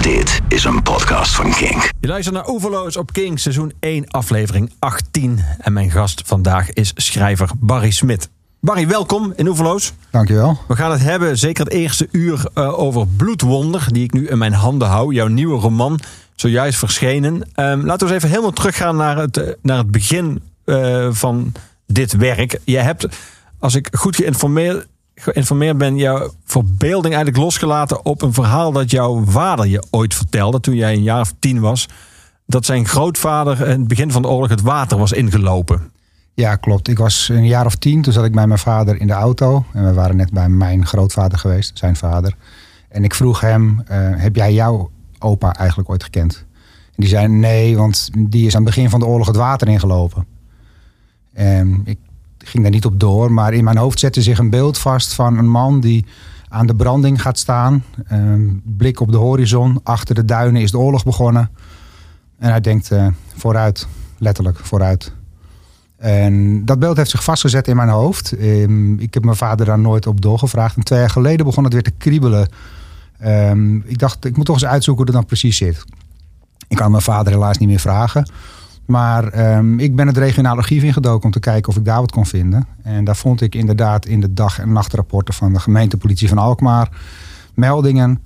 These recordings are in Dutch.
Dit is een podcast van Kink. Je luistert naar Oeverloos op King, seizoen 1, aflevering 18. En mijn gast vandaag is schrijver Barry Smit. Barry, welkom in Oeverloos. Dankjewel. We gaan het hebben, zeker het eerste uur, uh, over Bloedwonder, die ik nu in mijn handen hou. Jouw nieuwe roman, zojuist verschenen. Um, laten we eens even helemaal teruggaan naar het, uh, naar het begin uh, van dit werk. Je hebt, als ik goed geïnformeerd geïnformeerd ben, jouw verbeelding eigenlijk losgelaten op een verhaal dat jouw vader je ooit vertelde toen jij een jaar of tien was. Dat zijn grootvader in het begin van de oorlog het water was ingelopen. Ja, klopt. Ik was een jaar of tien. Toen zat ik bij mijn vader in de auto. En we waren net bij mijn grootvader geweest, zijn vader. En ik vroeg hem, uh, heb jij jouw opa eigenlijk ooit gekend? En die zei nee, want die is aan het begin van de oorlog het water ingelopen. En ik ging daar niet op door. Maar in mijn hoofd zette zich een beeld vast van een man die aan de branding gaat staan. Um, blik op de horizon. Achter de duinen is de oorlog begonnen. En hij denkt uh, vooruit, letterlijk vooruit. En dat beeld heeft zich vastgezet in mijn hoofd. Um, ik heb mijn vader daar nooit op doorgevraagd. En twee jaar geleden begon het weer te kriebelen. Um, ik dacht, ik moet toch eens uitzoeken hoe dat precies zit. Ik kan mijn vader helaas niet meer vragen. Maar um, ik ben het regionaal archief ingedoken om te kijken of ik daar wat kon vinden. En daar vond ik inderdaad in de dag- en nachtrapporten van de gemeentepolitie van Alkmaar meldingen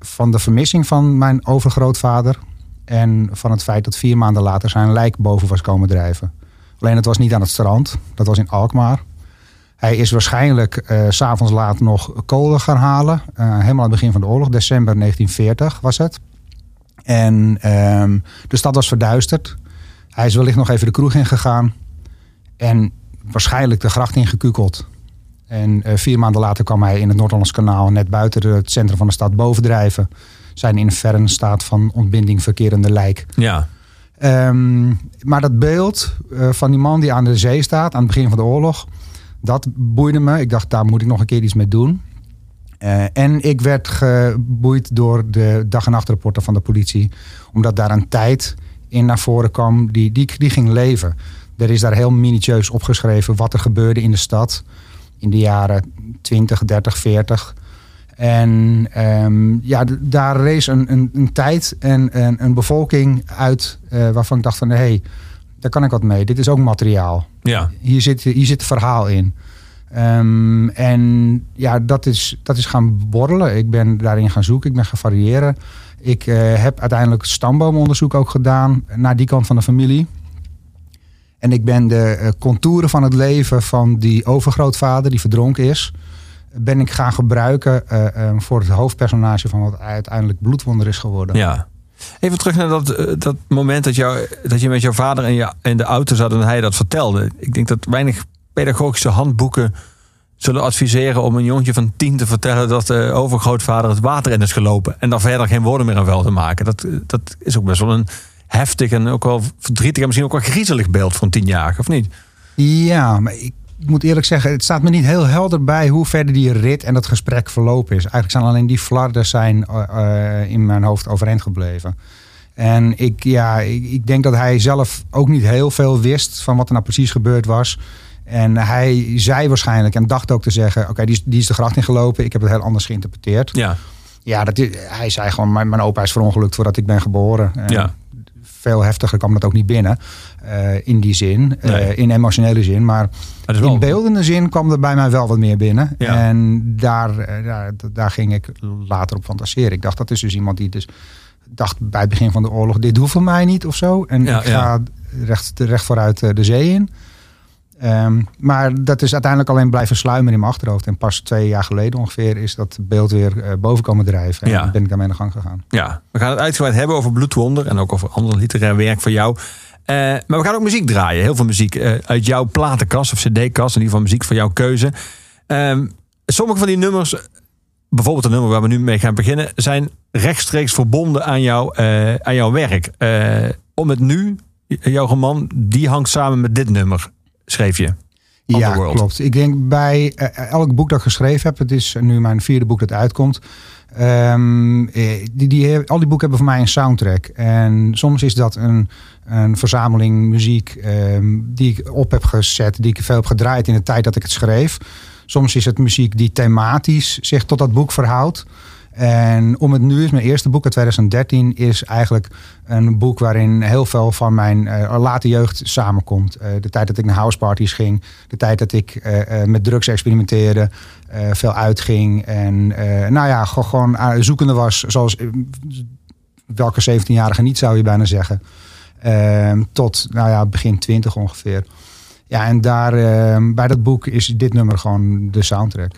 van de vermissing van mijn overgrootvader. En van het feit dat vier maanden later zijn lijk boven was komen drijven. Alleen het was niet aan het strand, dat was in Alkmaar. Hij is waarschijnlijk uh, s'avonds laat nog kolen gaan halen. Uh, helemaal aan het begin van de oorlog, december 1940 was het. En um, de stad was verduisterd. Hij is wellicht nog even de kroeg ingegaan. En waarschijnlijk de gracht ingekukeld. En uh, vier maanden later kwam hij in het Noord-Hollands kanaal... net buiten het centrum van de stad bovendrijven. Zijn in een verre staat van ontbinding verkerende lijk. Ja. Um, maar dat beeld uh, van die man die aan de zee staat... aan het begin van de oorlog... dat boeide me. Ik dacht, daar moet ik nog een keer iets mee doen. Uh, en ik werd geboeid door de dag- en nachtrapporten van de politie. Omdat daar een tijd in naar voren kwam die, die, die ging leven. Er is daar heel minutieus opgeschreven wat er gebeurde in de stad in de jaren 20, 30, 40. En um, ja, daar rees een, een, een tijd en een, een bevolking uit uh, waarvan ik dacht van hé, hey, daar kan ik wat mee. Dit is ook materiaal. Ja. Hier, zit, hier zit verhaal in. Um, en ja, dat is, dat is gaan borrelen. Ik ben daarin gaan zoeken, ik ben gaan variëren. Ik uh, heb uiteindelijk stamboomonderzoek ook gedaan naar die kant van de familie. En ik ben de uh, contouren van het leven van die overgrootvader die verdronken is, ben ik gaan gebruiken uh, um, voor het hoofdpersonage van wat uiteindelijk bloedwonder is geworden. Ja. Even terug naar dat, dat moment dat, jou, dat je met jouw vader in, je, in de auto zat en hij dat vertelde. Ik denk dat weinig pedagogische handboeken zullen adviseren om een jongetje van tien te vertellen dat de overgrootvader het water in is gelopen. En dan verder geen woorden meer aan vuil te maken. Dat, dat is ook best wel een heftig en ook wel verdrietig en misschien ook wel griezelig beeld van tienjarige, of niet? Ja, maar ik moet eerlijk zeggen, het staat me niet heel helder bij hoe verder die rit en dat gesprek verlopen is. Eigenlijk zijn alleen die flarden zijn uh, in mijn hoofd overeind gebleven. En ik, ja, ik, ik denk dat hij zelf ook niet heel veel wist van wat er nou precies gebeurd was. En hij zei waarschijnlijk en dacht ook te zeggen: Oké, okay, die, die is de gracht ingelopen. Ik heb het heel anders geïnterpreteerd. Ja, ja dat is, hij zei gewoon: mijn, mijn opa is verongelukt voordat ik ben geboren. En ja. Veel heftiger kwam dat ook niet binnen. Uh, in die zin, nee. uh, in emotionele zin. Maar wel... in beeldende zin kwam er bij mij wel wat meer binnen. Ja. En daar, uh, daar, daar ging ik later op fantaseren. Ik dacht: dat is dus iemand die dus dacht bij het begin van de oorlog: dit hoeft voor mij niet of zo. En ja, ik ga recht, recht vooruit de zee in. Um, maar dat is uiteindelijk alleen blijven sluimeren in mijn achterhoofd. En pas twee jaar geleden ongeveer is dat beeld weer uh, boven komen drijven. En ja. ben ik daarmee aan de gang gegaan. Ja, we gaan het uitgebreid hebben over Bloedwonder en ook over ander literair werk van jou. Uh, maar we gaan ook muziek draaien. Heel veel muziek uh, uit jouw platenkast of cd-kast. In ieder geval muziek van jouw keuze. Um, sommige van die nummers, bijvoorbeeld de nummer waar we nu mee gaan beginnen, zijn rechtstreeks verbonden aan, jou, aan jouw werk. om het nu, jouw roman, die hangt samen met dit nummer schreef je. Ja, klopt. Ik denk bij uh, elk boek dat ik geschreven heb, het is nu mijn vierde boek dat uitkomt. Um, die, die, al die boeken hebben voor mij een soundtrack. En soms is dat een, een verzameling muziek um, die ik op heb gezet, die ik veel heb gedraaid in de tijd dat ik het schreef. Soms is het muziek die thematisch zich tot dat boek verhoudt. En Om het Nu is mijn eerste boek uit 2013 is eigenlijk een boek waarin heel veel van mijn uh, late jeugd samenkomt. Uh, de tijd dat ik naar houseparties ging, de tijd dat ik uh, met drugs experimenteerde, veel uitging en nou ja, gewoon zoekende was, zoals welke 17-jarige niet zou je bijna zeggen. Ehm, tot nou ja, begin 20 ongeveer. Ja, en daar ehm, bij dat boek is dit nummer gewoon de soundtrack.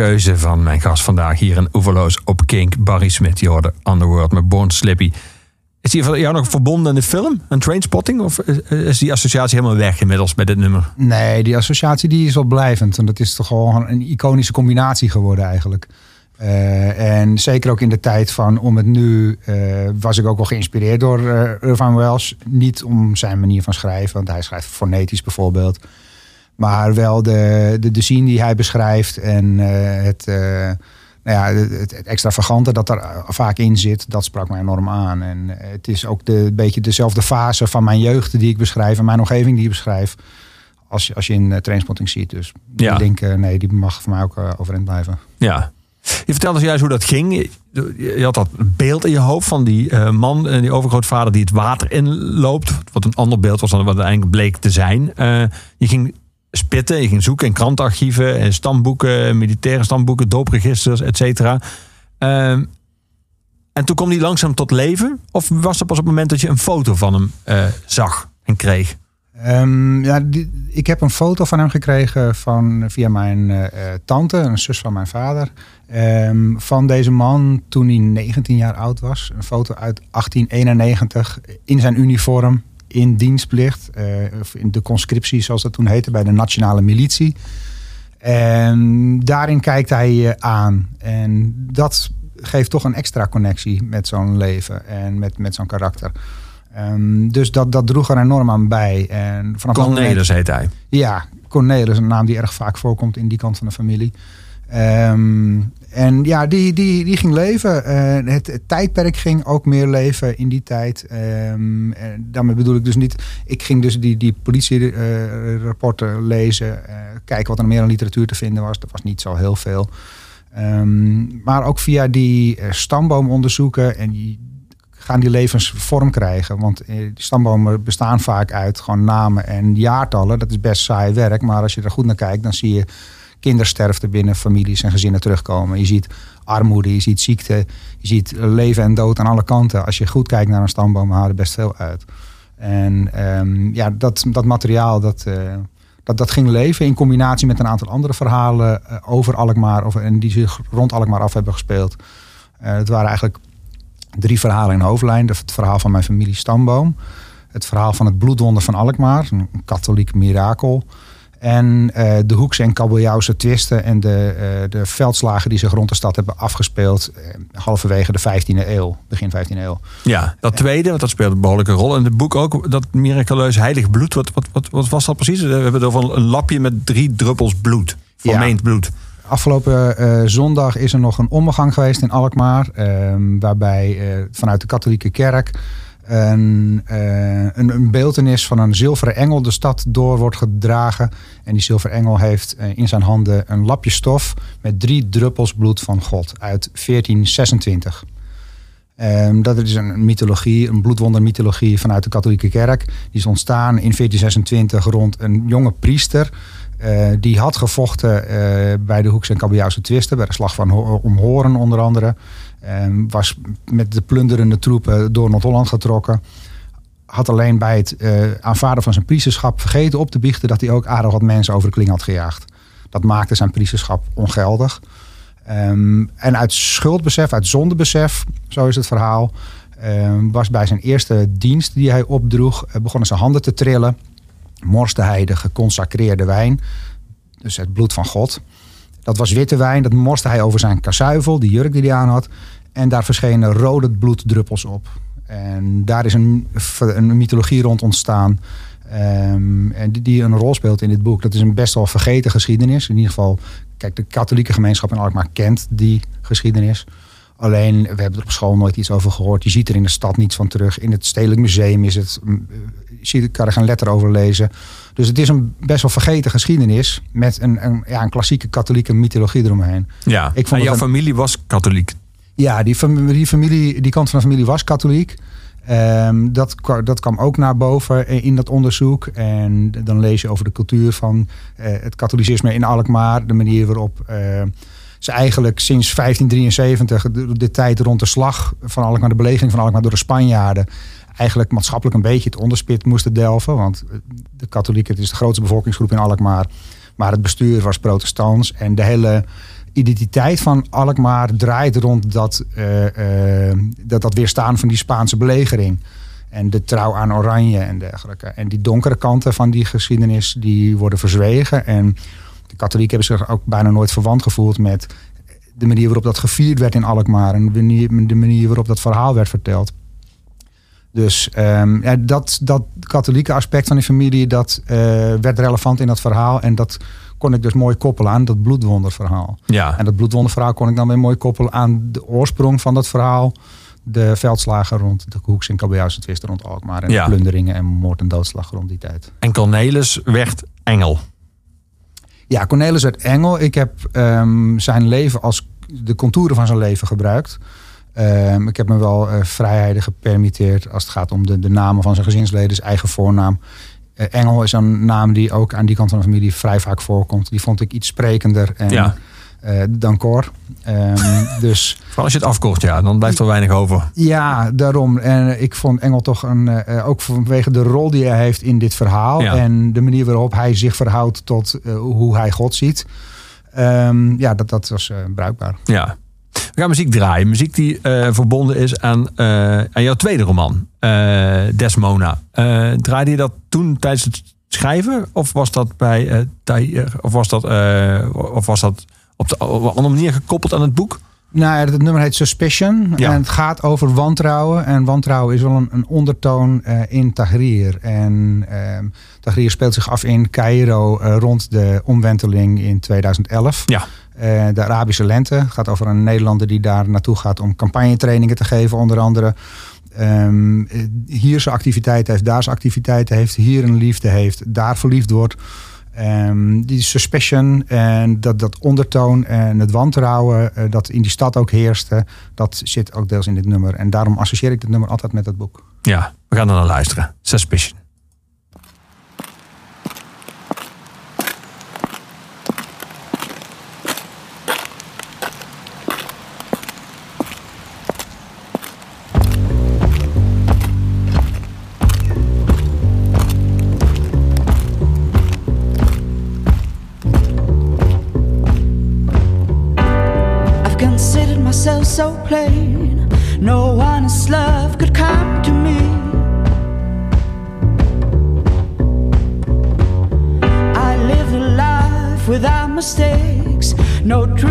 Keuze van mijn gast vandaag hier in Oeverloos op Kink, Barry Smith. Je hoorde Underworld met Born Slippy. Is die voor jou nog verbonden aan de film, een Trainspotting? Of is- is die associatie helemaal weg inmiddels met dit nummer? Nee, die associatie die is wel blijvend. En dat is toch gewoon een iconische combinatie geworden eigenlijk. Eh, en zeker ook in de tijd van om het nu eh, was ik ook wel geïnspireerd door eh Irvine Welsh. Niet om zijn manier van schrijven, want hij schrijft fonetisch bijvoorbeeld. Maar wel de, de, de scene die hij beschrijft en eh, het, eh, nou ja, het, het extravagante dat er vaak in zit, dat sprak mij enorm aan. En eh, het is ook de, een beetje dezelfde fase van mijn jeugd die ik beschrijf en mijn omgeving die ik beschrijf. Als je, als je in uh, Trainspotting ziet. Dus Ja. ik denk, eh, nee, die mag voor mij ook uh, overeind blijven. Ja. Je vertelde juist hoe dat ging. Je- Je had dat beeld in je hoofd van die eh, man en die overgrootvader die het water inloopt. Wat een ander beeld was dan wat het eigenlijk bleek te zijn. Eh, je ging spitten, je ging zoeken in krantenarchieven en stamboeken, militaire stamboeken, doopregisters, et cetera. Ehm, en toen kwam hij langzaam tot leven? Of was dat pas op het moment dat je een foto van hem eh, zag en kreeg? Um, ja, die, ik heb een foto van hem gekregen van, via mijn uh, tante, een zus van mijn vader. Um, van deze man toen hij 19 jaar oud was. Een foto uit 1891 in zijn uniform, in dienstplicht. Uh, in de conscriptie, zoals dat toen heette, bij de Nationale Militie. En daarin kijkt hij je aan. En dat geeft toch een extra connectie met zo'n leven en met, met zo'n karakter. Um, dus dat, dat droeg er enorm aan bij. En vanaf Cornelis heet hij. Ja, Cornelis, een naam die erg vaak voorkomt in die kant van de familie. Um, en ja, die, die, die ging leven. Het, tijdperk ging ook meer leven in die tijd. Um, en daarmee bedoel ik dus niet... Ik ging dus die, die politierapporten lezen. Uh, kijken wat er meer aan literatuur te vinden was. Dat was niet zo heel veel. Um, maar ook via die uh, stamboomonderzoeken... en die, gaan die levens vorm krijgen. Want die stambomen bestaan vaak uit gewoon namen en jaartallen. Dat is best saai werk. Maar als je er goed naar kijkt, dan zie je kindersterfte binnen families en gezinnen terugkomen. Je ziet armoede, je ziet ziekte, je ziet leven en dood aan alle kanten. Als je goed kijkt naar een stamboom, haal er best veel uit. En um, ja, dat, dat materiaal, dat, uh, dat, dat ging leven in combinatie met een aantal andere verhalen uh, over Alkmaar. Over, en die zich rond Alkmaar af hebben gespeeld. Uh, het waren eigenlijk drie verhalen in hoofdlijn. Het verhaal van mijn familie Stamboom. Het verhaal van het bloedwonder van Alkmaar, een katholiek mirakel. En uh, de Hoekse en Kabeljauwse twisten en de, uh, de veldslagen die zich rond de stad hebben afgespeeld. Uh, halverwege de 15e eeuw, begin 15e eeuw. Ja, dat tweede, want dat speelt een behoorlijke rol. In het boek ook, dat miraculeus heilig bloed. Wat, wat, wat, wat was dat precies? We hebben over een lapje met drie druppels bloed. Vermeend ja. bloed. Afgelopen uh, zondag is er nog een ommegang geweest in Alkmaar. Uh, waarbij uh, vanuit de katholieke kerk een, een, een beeldenis van een zilveren engel de stad door wordt gedragen. En die zilveren engel heeft in zijn handen een lapje stof met drie druppels bloed van God uit 1426. Um, dat is een mythologie, een bloedwondermythologie vanuit de katholieke kerk. Die is ontstaan in 1426 rond een jonge priester. Uh, die had gevochten uh, bij de Hoekse en Kabeljauwse twisten, bij de slag van Ho om Horen onder andere. Um, was met de plunderende troepen door Noord-Holland getrokken. Had alleen bij het uh, aanvaarden van zijn priesterschap vergeten op te biechten dat hij ook aardig wat mensen over de kling had gejaagd. Dat maakte zijn priesterschap ongeldig. Um, en uit schuldbesef, uit zondebesef, zo is het verhaal, was bij zijn eerste dienst die hij opdroeg, begonnen zijn handen te trillen morste hij de geconsacreerde wijn, dus het bloed van God. Dat was witte wijn, dat morste hij over zijn kasuivel, die jurk die hij aan had. En daar verschenen rode bloeddruppels op. En daar is een, een mythologie rond ontstaan. Um, en die, die een rol speelt in dit boek. Dat is een best wel vergeten geschiedenis. In ieder geval, kijk, de katholieke gemeenschap in Alkmaar kent die geschiedenis. Alleen, we hebben er op school nooit iets over gehoord. Je ziet er in de stad niets van terug. In het Stedelijk Museum is het, je kan er geen letter over lezen. Dus het is een best wel vergeten geschiedenis. Met een, een, ja, een klassieke katholieke mythologie eromheen. Ja, Ik vond en jouw een- familie was katholiek. Ja, die, fam- die, familie, die kant van de familie was katholiek. Ehm, dat, dat kwam ook naar boven in dat onderzoek. En dan lees je over de cultuur van eh, het katholicisme in Alkmaar. De manier waarop eh, ze eigenlijk sinds 1573, de, tijd rond de slag van Alkmaar, de belegering van Alkmaar door de Spanjaarden, eigenlijk maatschappelijk een beetje het onderspit moesten delven. Want eh, de katholieken, het is de grootste bevolkingsgroep in Alkmaar. Maar het bestuur was protestants. En de hele identiteit van Alkmaar draait rond dat, eh, eh, dat, dat weerstaan van die Spaanse belegering. En de trouw aan Oranje en dergelijke. En die donkere kanten van die geschiedenis die worden verzwegen. En de katholieken hebben zich ook bijna nooit verwant gevoeld met de manier waarop dat gevierd werd in Alkmaar. En de manier, waarop dat verhaal werd verteld. Dus um, ja, dat, dat katholieke aspect van die familie, dat uh, werd relevant in dat verhaal. En dat kon ik dus mooi koppelen aan dat bloedwonderverhaal. Ja. En dat bloedwonderverhaal kon ik dan weer mooi koppelen aan de oorsprong van dat verhaal. De veldslagen rond de Hoeks en Kabeljauwse twisten rond Alkmaar. En Ja. plunderingen en moord en doodslag rond die tijd. En Cornelis werd engel. Ja, Cornelis werd engel. Ik heb ehm, zijn leven als de contouren van zijn leven gebruikt. Ehm, ik heb me wel eh, vrijheden gepermitteerd als het gaat om de, de namen van zijn gezinsleden, zijn eigen voornaam. Eh, engel is een naam die ook aan die kant van de familie vrij vaak voorkomt. Die vond ik iets sprekender en, Ja. Eh, dan Cor. Ehm, dus Vooral als je het afkort, ja, dan blijft er weinig over. ja, daarom. En ik vond Engel toch een, eh, eh, ook vanwege de rol die hij heeft in dit verhaal. Ja. En de manier waarop hij zich verhoudt tot eh, hoe hij God ziet. Ehm, ja, dat, dat was eh, bruikbaar. Ja. We gaan muziek draaien. Muziek die eh, verbonden is aan, eh, aan jouw tweede roman, eh, Desmona. Eh, draaide je dat toen tijdens het schrijven? Of was dat bij eh? Of was dat, eh, of was dat op, de, op een andere manier gekoppeld aan het boek? Nou, ja, het nummer heet Suspicion. Ja. En het gaat over wantrouwen. En wantrouwen is wel een, een ondertoon eh, in Tahrir. En ehm Tahrir speelt zich af in Cairo eh, rond de omwenteling in 2011. Ja. Eh, de Arabische lente. Het gaat over een Nederlander die daar naartoe gaat om campagnetrainingen te geven, onder andere. Ehm, eh, hier zijn activiteiten heeft, daar zijn activiteiten heeft, hier een liefde heeft, daar verliefd wordt. Ehm, die suspicion en dat, dat ondertoon en het wantrouwen eh, dat in die stad ook heerste, dat zit ook deels in dit nummer. En daarom associeer ik dit nummer altijd met dat boek. Ja, we gaan er naar luisteren. Suspicion. No true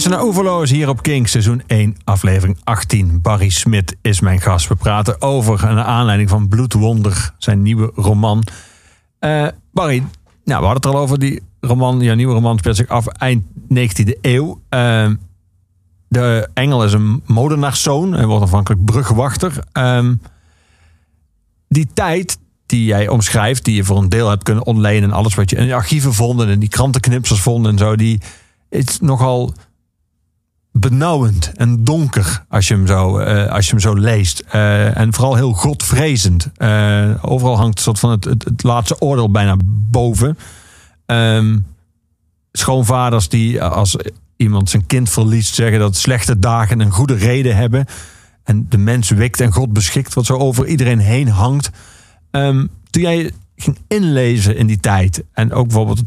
Je luistert naar Overloos hier op King, seizoen 1, aflevering 18. Barry Smit is mijn gast. We praten over, naar aanleiding van Bloedwonder, zijn nieuwe roman. Eh, Barry, nou, we hadden het al over, die roman, jouw nieuwe roman speelt zich af eind 19e eeuw. Eh, de engel is een modenaarszoon, hij wordt afhankelijk brugwachter. Ehm, die tijd die jij omschrijft, die je voor een deel hebt kunnen ontlenen, en alles wat je in de archieven vonden en die krantenknipsels vonden en zo, die is nogal benauwend en donker als je hem zo, eh, als je hem zo leest. Eh, en vooral heel godvrezend. Eh, overal hangt een soort van het, het, laatste oordeel bijna boven. Ehm, schoonvaders die als iemand zijn kind verliest zeggen dat slechte dagen een goede reden hebben. En de mens wikt en God beschikt, wat zo over iedereen heen hangt. Ehm, toen jij ging inlezen in die tijd en ook bijvoorbeeld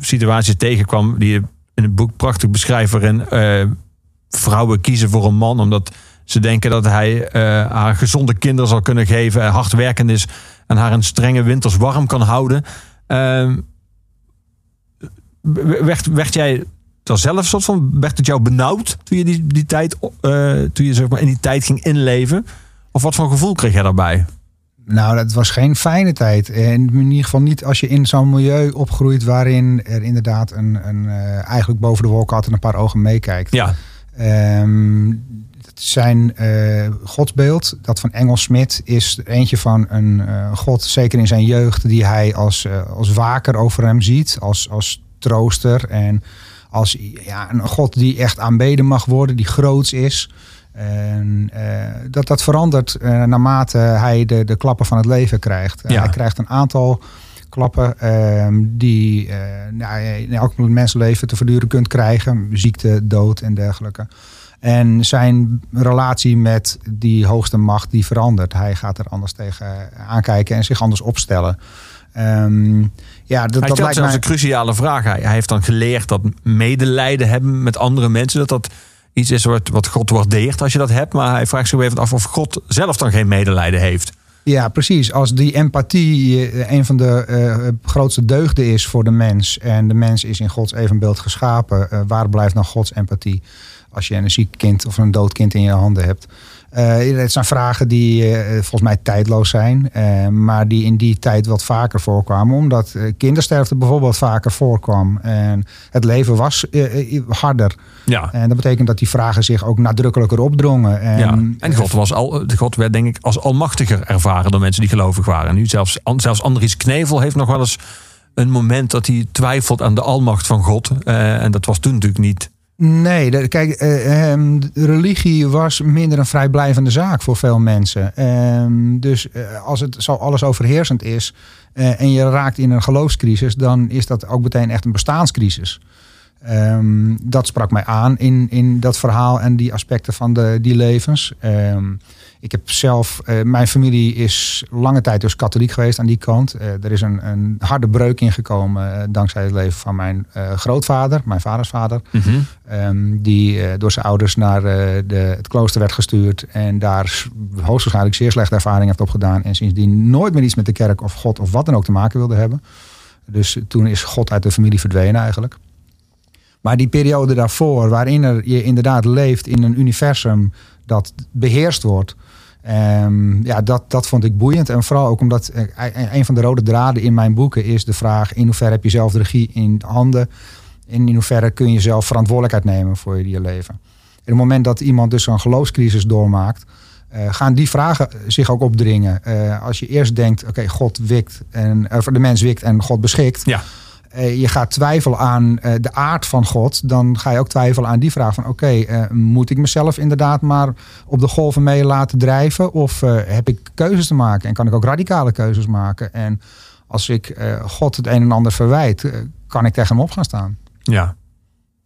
situaties tegenkwam die je in het boek prachtig beschrijft waarin eh, vrouwen kiezen voor een man omdat ze denken dat hij eh, haar gezonde kinderen zal kunnen geven, hard werkend is en haar in strenge winters warm kan houden. Ehm, werd, jij er zelf soort van, werd het jou benauwd toen je die, die tijd, uh, toen je zeg maar in die tijd ging inleven? Of wat voor gevoel kreeg jij daarbij? Nou, dat was geen fijne tijd. En in ieder geval niet als je in zo'n milieu opgroeit waarin er inderdaad een, een uh, eigenlijk boven de wolken altijd een paar ogen meekijkt. Ja. Um, zijn uh, godsbeeld, dat van Engel Smit, is eentje van een uh, god, zeker in zijn jeugd, die hij als, als waker over hem ziet, als, als trooster en als ja, een god die echt aanbeden mag worden, die groots is. En uh, dat dat verandert uh, naarmate hij de, de klappen van het leven krijgt. Ja. Hij krijgt een aantal klappen uh, die nou, in elk mensenleven te verduren kunt krijgen. Ziekte, dood en dergelijke. En zijn relatie met die hoogste macht die verandert. Hij gaat er anders tegen aankijken en zich anders opstellen. Um, ja, dat, hij dat lijkt mij een cruciale vraag. Hij, hij heeft dan geleerd dat medelijden hebben met andere mensen, dat dat iets is wat, wat God waardeert als je dat hebt. Maar hij vraagt zich even af of God zelf dan geen medelijden heeft. Ja, precies. Als die empathie eh, een van de uh, grootste deugden is voor de mens. En de mens is in Gods evenbeeld geschapen. Uh, waar blijft nou Gods empathie? Als je een ziek kind of een dood kind in je handen hebt. Uh, het zijn vragen die uh, volgens mij tijdloos zijn, uh, maar die in die tijd wat vaker voorkwamen, omdat kindersterfte bijvoorbeeld vaker voorkwam en het leven was harder. Ja. En dat betekent dat die vragen zich ook nadrukkelijker opdrongen. En, ja. en God, was al, God werd denk ik als almachtiger ervaren dan mensen die gelovig waren. En nu zelfs, zelfs Andries Knevel heeft nog wel eens een moment dat hij twijfelt aan de almacht van God. en dat was toen natuurlijk niet Nee, kijk, uh, um, religie was minder een vrijblijvende zaak voor veel mensen. Um, dus uh, als het zo alles overheersend is uh, en je raakt in een geloofscrisis, dan is dat ook meteen echt een bestaanscrisis. Um, dat sprak mij aan in, in dat verhaal en die aspecten van de, die levens. Ik heb zelf, uh, mijn familie is lange tijd dus katholiek geweest aan die kant. Uh, er is een, een, harde breuk ingekomen uh, dankzij het leven van mijn grootvader, mijn vaders vader. Mm -hmm. um, die door zijn ouders naar de, het klooster werd gestuurd. En daar hoogstwaarschijnlijk zeer slechte ervaring heeft opgedaan. En sindsdien nooit meer iets met de kerk of God of wat dan ook te maken wilde hebben. Dus toen is God uit de familie verdwenen eigenlijk. Maar die periode daarvoor, waarin er, je inderdaad leeft in een universum dat beheerst wordt. Um, ja, dat, dat vond ik boeiend. En vooral ook omdat een van de rode draden in mijn boeken is de vraag: in hoeverre heb je zelf de regie in handen? En in hoeverre kun je zelf verantwoordelijkheid nemen voor je leven? En op het moment dat iemand dus een geloofscrisis doormaakt, uh, gaan die vragen zich ook opdringen. Als je eerst denkt: oké, God wikt en de mens wikt en God beschikt. Ja je gaat twijfelen aan uh, de aard van God, dan ga je ook twijfelen aan die vraag van oké, uh, moet ik mezelf inderdaad maar op de golven mee laten drijven of heb ik keuzes te maken en kan ik ook radicale keuzes maken? En als ik God het een en ander verwijt, kan ik tegen hem op gaan staan. Ja.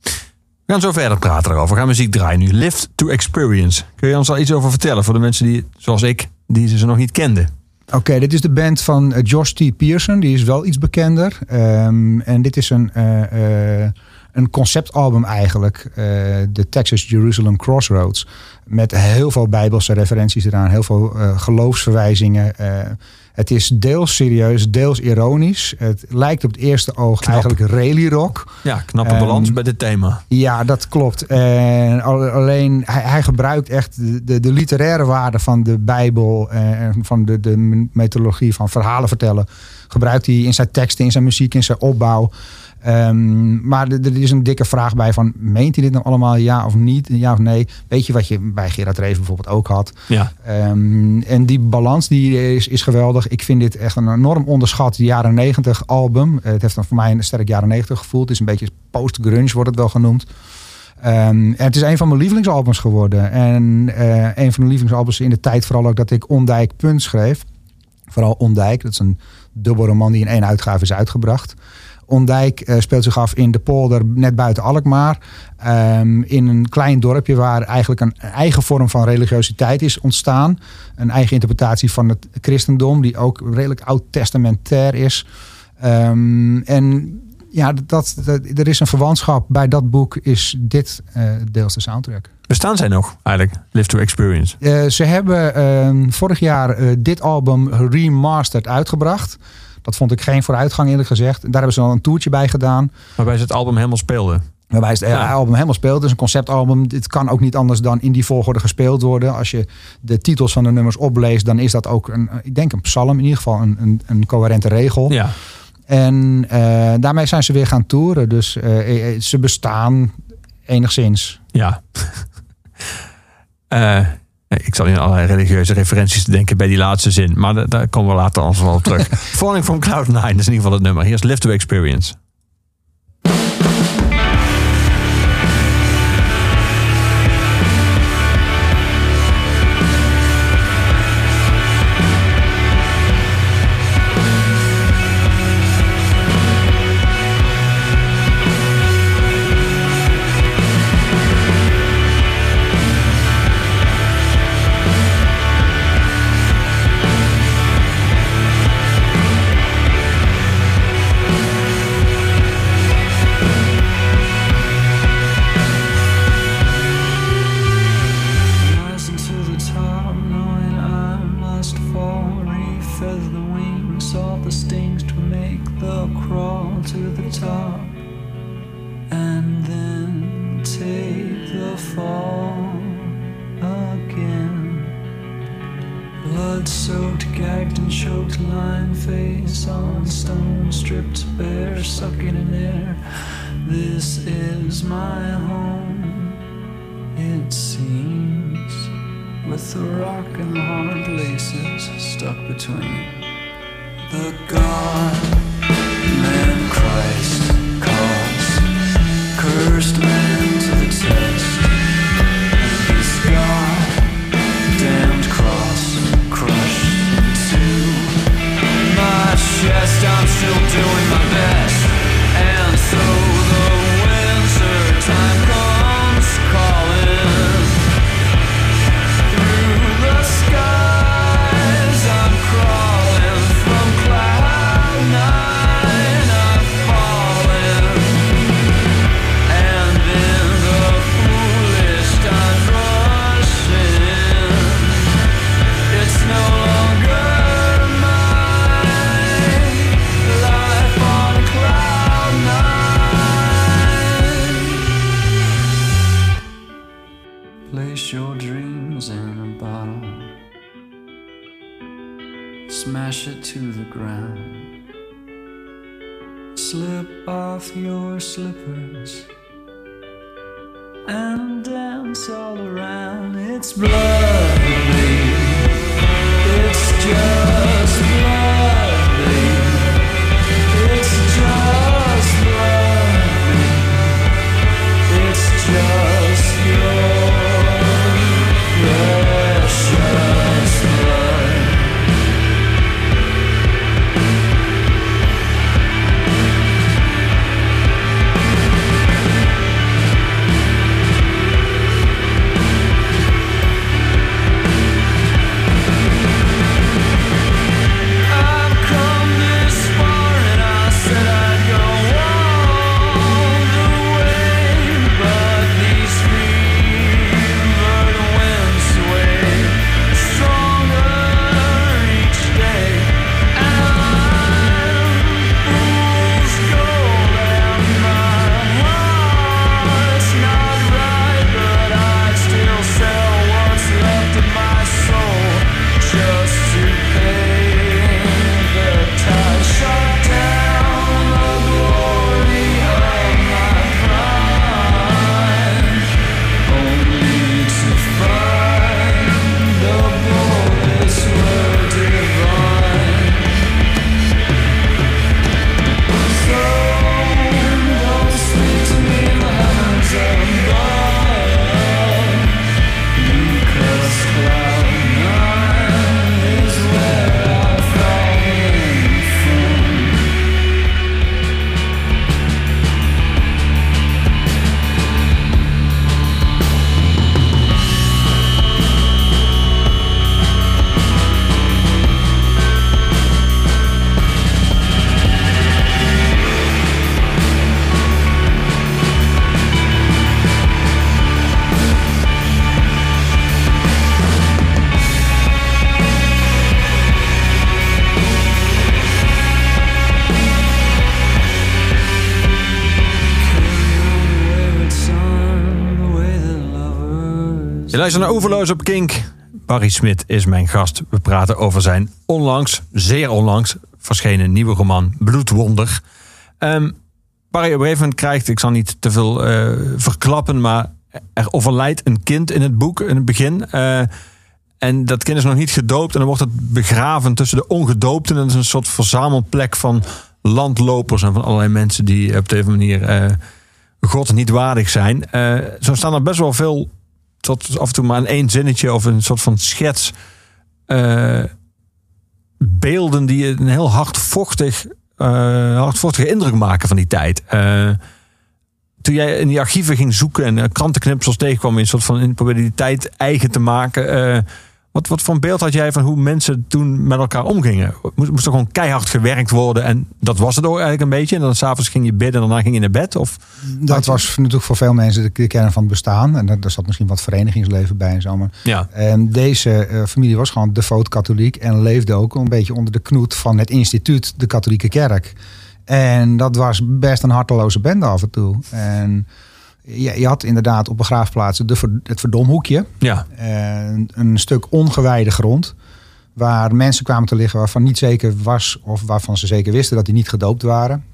We gaan zo verder praten erover. We gaan muziek draaien nu. Lift to Experience. Kun je ons al iets over vertellen voor de mensen die, zoals ik, die ze nog niet kenden? Oké, dit is de band van uh, Josh T. Pearson. Die is wel iets bekender. Um, en dit is een, uh, uh, een conceptalbum eigenlijk. De Texas Jerusalem Crossroads. Met heel veel bijbelse referenties eraan. Heel veel geloofsverwijzingen. Het is deels serieus, deels ironisch. Het lijkt op het eerste oog Knap. eigenlijk rally rock. Ja, knappe Ehm, balans bij dit thema. Ja, dat klopt. En al- alleen hij, hij gebruikt echt de, de, de literaire waarde van de Bijbel eh, en van de, de methodologie van verhalen vertellen. Gebruikt hij in zijn teksten, in zijn muziek, in zijn opbouw. Ehm, maar er is een dikke vraag bij van, meent hij dit nou allemaal ja of niet? Ja of nee? Weet je wat je bij Gerard Reven bijvoorbeeld ook had? Ja, Ehm, en die balans die is, is geweldig. Ik vind dit echt een enorm onderschat jaren 90 album. Eh, Het heeft dan voor mij een sterk jaren 90 gevoel. Het is een beetje post-grunge wordt het wel genoemd. Ehm, en het is een van mijn lievelingsalbums geworden. En eh, een van de lievelingsalbums in de tijd vooral ook dat ik Ondijk Punt schreef. Vooral Ondijk, dat is een dubbelroman die in één uitgave is uitgebracht. Ondijk eh, speelt zich af in de polder net buiten Alkmaar. Ehm, in een klein dorpje waar eigenlijk een eigen vorm van religiositeit is ontstaan. Een eigen interpretatie van het christendom, die ook redelijk oud-testamentair is. Ehm, en ja, dat, dat, er is een verwantschap. Bij dat boek is dit eh, deels de soundtrack. bestaan zij nog eigenlijk? Live to Experience. Eh, ze hebben ehm, vorig jaar dit album remastered uitgebracht. Dat vond ik geen vooruitgang eerlijk gezegd. Daar hebben ze al een toertje bij gedaan. Waarbij ze het album helemaal speelden. Waarbij het Ja. album helemaal speelt. Het is een conceptalbum. Dit kan ook niet anders dan in die volgorde gespeeld worden. Als je de titels van de nummers opleest, dan is dat ook een, ik denk een psalm, in ieder geval een, een, een coherente regel. Ja, En eh, daarmee zijn ze weer gaan toeren. Dus eh, eh, ze bestaan enigszins. ja. Eh, ik zal in allerlei religieuze referenties denken bij die laatste zin. Maar da- daar komen we later anders wel op terug. Falling from Cloud 9 is in ieder geval het nummer. Hier is Live to Experience. still do luistert naar Overloos op Kink. Barry Smit is mijn gast. We praten over zijn onlangs, zeer onlangs, verschenen nieuwe roman Bloedwonder. Ehm Barry op een krijgt, ik zal niet te veel eh, verklappen, maar er overlijdt een kind in het boek in het begin. Eh, en dat kind is nog niet gedoopt en dan wordt het begraven tussen de ongedoopten. En dat is een soort verzamelplek van landlopers en van allerlei mensen die op deze manier eh, God niet waardig zijn. Zo staan er best wel veel, tot af en toe maar een één zinnetje of een soort van schets. eh, beelden die een heel hardvochtig, eh hardvochtige indruk maken van die tijd. Eh, toen jij in die archieven ging zoeken en uh, krantenknipsels tegenkwam, in een soort van in probeerde die tijd eigen te maken. Wat, wat voor een beeld had jij van hoe mensen toen met elkaar omgingen? Moest, moest er gewoon keihard gewerkt worden en dat was het ook eigenlijk een beetje. En dan s'avonds ging je bidden en daarna ging je naar bed? Of, Dat was natuurlijk voor veel mensen de, de kern van het bestaan. En daar, daar zat misschien wat verenigingsleven bij en zo. Maar ja. En deze eh, familie was gewoon devoot katholiek en leefde ook een beetje onder de knoet van het instituut, de katholieke kerk. En dat was best een harteloze bende af en toe. En je, je had inderdaad op begraafplaatsen de, het verdomhoekje. Ja, En een stuk ongewijde grond. Waar mensen kwamen te liggen waarvan niet zeker was, of waarvan ze zeker wisten dat die niet gedoopt waren.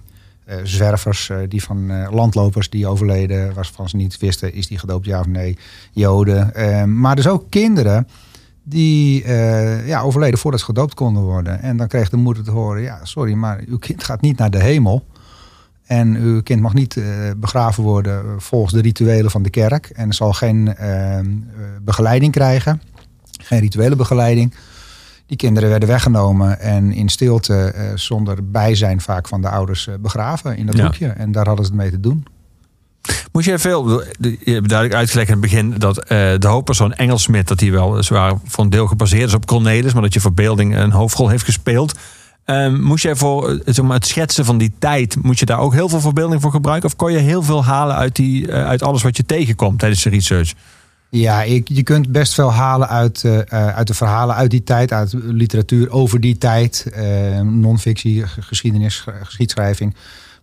Eh, zwervers, eh, die van eh, landlopers die overleden, waarvan ze niet wisten, is die gedoopt ja of nee. Joden. Eh, maar dus ook kinderen die eh, ja, overleden voordat ze gedoopt konden worden. En dan kreeg de moeder te horen, ja sorry, maar uw kind gaat niet naar de hemel. En uw kind mag niet eh, begraven worden volgens de rituelen van de kerk. En zal geen eh, eh, begeleiding krijgen. Geen rituele begeleiding. Die kinderen werden weggenomen en in stilte, eh, zonder bijzijn vaak van de ouders, begraven in dat Ja. hoekje. En daar hadden ze het mee te doen. Moest jij veel, je hebt duidelijk uitgelegd in het begin dat eh, de hoofdpersoon Engelsmit, dat hij wel zwaar voor een deel gebaseerd is op Cornelis, maar dat je verbeelding een hoofdrol heeft gespeeld. Ehm, moest jij voor eh, zeg het schetsen van die tijd, moet je daar ook heel veel verbeelding voor gebruiken? Of kon je heel veel halen uit, die, eh, uit alles wat je tegenkomt tijdens de research? Ja, ik, je kunt best veel halen uit, eh, uit de verhalen uit die tijd, uit literatuur over die tijd, eh non-fictie, geschiedenis, geschiedschrijving.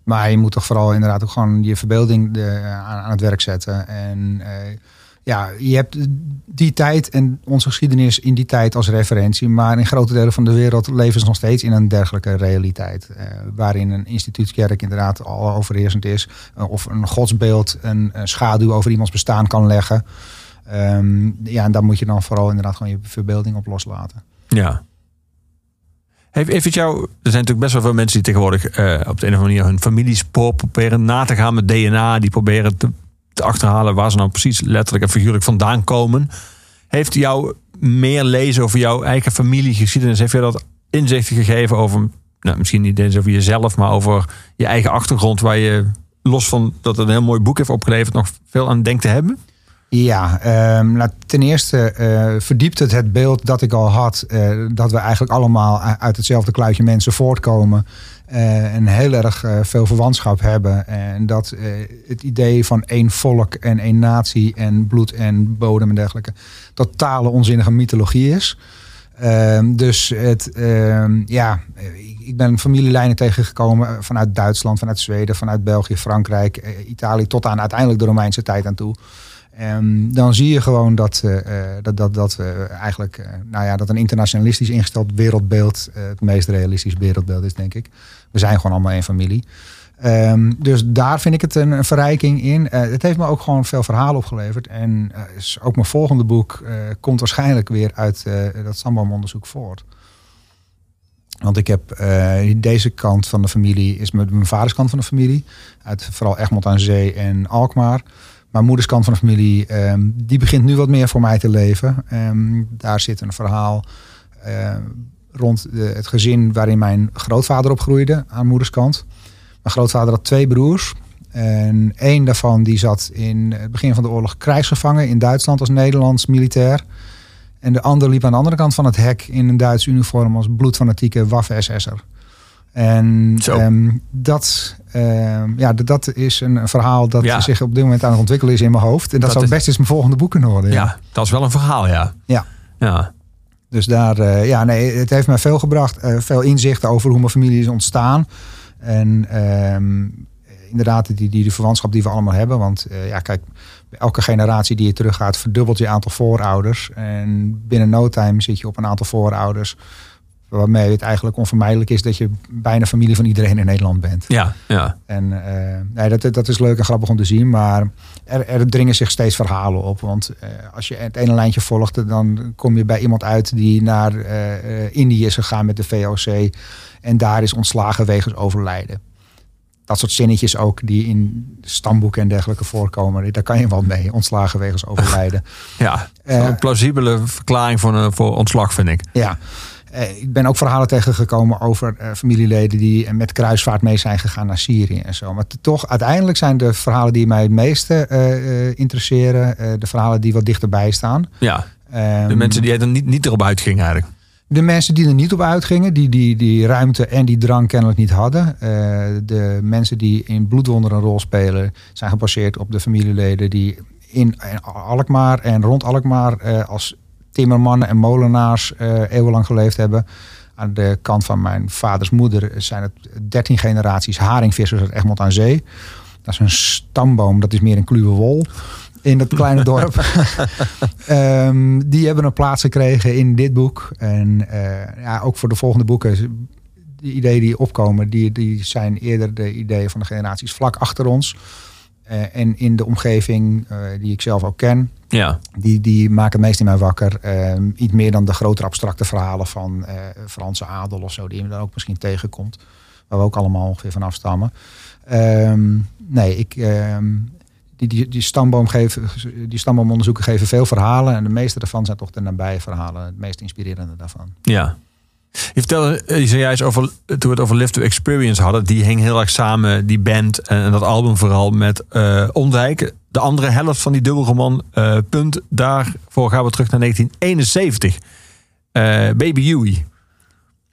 Maar je moet toch vooral inderdaad ook gewoon je verbeelding de, aan, aan het werk zetten. En ja, je hebt die tijd en onze geschiedenis in die tijd als referentie. Maar in grote delen van de wereld leven ze nog steeds in een dergelijke realiteit. eh, waarin een instituutskerk inderdaad al overheersend is. eh, of een godsbeeld een, een schaduw over iemands bestaan kan leggen. Ehm, ja, en daar moet je dan vooral inderdaad gewoon je verbeelding op loslaten. Ja. Het jou, er zijn natuurlijk best wel veel mensen die tegenwoordig eh, op de een of andere manier hun familiespoor proberen na te gaan met DNA. Die proberen te, te achterhalen waar ze nou precies letterlijk en figuurlijk vandaan komen. Heeft jou meer lezen over jouw eigen familiegeschiedenis, heeft je dat inzichten gegeven over, nou, misschien niet eens over jezelf, maar over je eigen achtergrond, waar je los van dat een heel mooi boek heeft opgeleverd, nog veel aan denkt te hebben? Ja, nou, ten eerste eh, verdiept het het beeld dat ik al had. eh, dat we eigenlijk allemaal uit hetzelfde kluitje mensen voortkomen. Eh, en heel erg eh, veel verwantschap hebben. En dat eh, het idee van één volk en één natie en bloed en bodem en dergelijke. totale onzinnige mythologie is. Ehm, dus het, ehm, ja, ik- ben familielijnen tegengekomen vanuit Duitsland, vanuit Zweden, vanuit België, Frankrijk, Italië, tot aan uiteindelijk de Romeinse tijd aan toe. En dan zie je gewoon dat, eh, eh, dat, dat, dat we eigenlijk, eh, nou ja, dat een internationalistisch ingesteld wereldbeeld het meest realistisch wereldbeeld is, denk ik. We zijn gewoon allemaal één familie. Ehm, dus daar vind ik het een, verrijking in. Het heeft me ook gewoon veel verhalen opgeleverd. En is ook mijn volgende boek komt waarschijnlijk weer uit dat stamboomonderzoek voort. Want ik heb deze kant van de familie, is mijn, mijn vaders kant van de familie. Uit vooral Egmond aan Zee en Alkmaar. Mijn moeders kant van de familie, ehm, die begint nu wat meer voor mij te leven. Ehm, daar zit een verhaal eh, rond de, het gezin waarin mijn grootvader opgroeide aan moeders kant. Mijn grootvader had twee broers. En één daarvan die zat in het begin van de oorlog krijgsgevangen in Duitsland als Nederlands militair. En de ander liep aan de andere kant van het hek in een Duits uniform als bloedfanatieke Waffen-SS'er. En ehm, dat, ehm, ja, dat is een, een verhaal dat Ja. zich op dit moment aan het ontwikkelen is in mijn hoofd. En dat, Dat zou best eens mijn volgende boek kunnen worden. Ja, dat is wel een verhaal, ja. Ja. Ja. Dus daar, eh, ja, nee, het heeft mij veel gebracht. eh, veel inzichten over hoe mijn familie is ontstaan. En ehm, inderdaad die, die, die verwantschap die we allemaal hebben. Want eh, ja, kijk, bij elke generatie die je teruggaat, verdubbelt je aantal voorouders. En binnen no time zit je op een aantal voorouders. Waarmee het eigenlijk onvermijdelijk is dat je bijna familie van iedereen in Nederland bent. Ja, ja. En eh, nee, dat, dat is leuk en grappig om te zien. Maar er, er dringen zich steeds verhalen op. Want eh, als je het ene lijntje volgt, dan kom je bij iemand uit die naar eh, Indië is gegaan met de VOC. En daar is ontslagen wegens overlijden. Dat soort zinnetjes ook die in stamboeken en dergelijke voorkomen. Daar kan je wel mee. Ontslagen wegens overlijden. ja. Een plausibele verklaring voor, een, voor ontslag, vind ik. Ja. Eh, ik ben ook verhalen tegengekomen over eh, familieleden die eh, met kruisvaart mee zijn gegaan naar Syrië en zo. Maar toch, uiteindelijk zijn de verhalen die mij het meeste interesseren, de verhalen die wat dichterbij staan. Ja, de Ehm, mensen die er niet, niet erop uitgingen eigenlijk. De mensen die er niet op uitgingen, die die, die ruimte en die drang kennelijk niet hadden. De mensen die in Bloedwonder een rol spelen, zijn gebaseerd op de familieleden die in, in Alkmaar en rond Alkmaar als timmermannen en molenaars eh, eeuwenlang geleefd hebben. Aan de kant van mijn vaders moeder zijn het dertien generaties haringvissers uit Egmond aan Zee. Dat is een stamboom, dat is meer een kluwe wol in dat kleine dorp. Ehm, die hebben een plaats gekregen in dit boek. En eh, ja, ook voor de volgende boeken. De ideeën die opkomen, die, die zijn eerder de ideeën van de generaties vlak achter ons. Eh, en in de omgeving eh, die ik zelf ook ken. Ja, Die, die maken het meest in mij wakker. Ehm, iets meer dan de grotere abstracte verhalen van eh, Franse adel of zo. Die je dan ook misschien tegenkomt. Waar we ook allemaal ongeveer van afstammen. Ehm, nee, ik, ehm, die, die, die, stamboom geven, die stamboomonderzoeken geven veel verhalen. En de meeste daarvan zijn toch de nabije verhalen. Het meest inspirerende daarvan. ja. Je vertelde eh, zojuist over, toen we het over Live to Experience hadden, die hing heel erg samen, die band en dat album vooral met eh Ondijk. De andere helft van die dubbelroman, eh punt, daarvoor gaan we terug naar 1971. Eh, Baby Huey,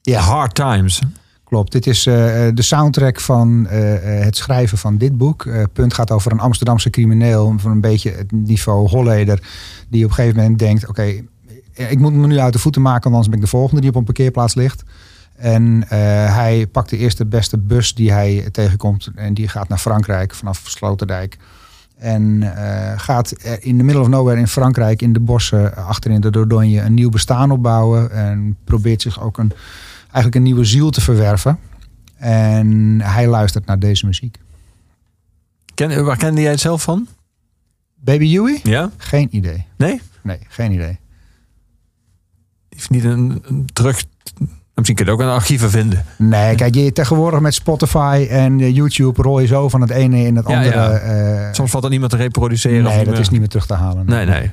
Ja. Hard Times. Klopt, dit is de soundtrack van het schrijven van dit boek. Punt gaat over een Amsterdamse crimineel van een beetje het niveau Holleder. Die op een gegeven moment denkt, oké, ik moet me nu uit de voeten maken, want anders ben ik de volgende die op een parkeerplaats ligt. En eh, hij pakt de eerste beste bus die hij tegenkomt en die gaat naar Frankrijk vanaf Sloterdijk. En eh, gaat in de middle of nowhere in Frankrijk, in de bossen, achterin de Dordogne, een nieuw bestaan opbouwen. En probeert zich ook een, eigenlijk een nieuwe ziel te verwerven. En hij luistert naar deze muziek. Ken, waar kende jij het zelf van? Baby Huey? Ja? Geen idee. Nee? Nee, geen idee. Niet een, een terug. Misschien kun je het ook in archieven vinden. Nee, kijk, je tegenwoordig met Spotify en eh, YouTube rol je zo van het ene in het Ja, andere. ja. eh, Soms valt dat niet meer te reproduceren. of nee, dat meer- is niet meer terug te halen. Nee, nee.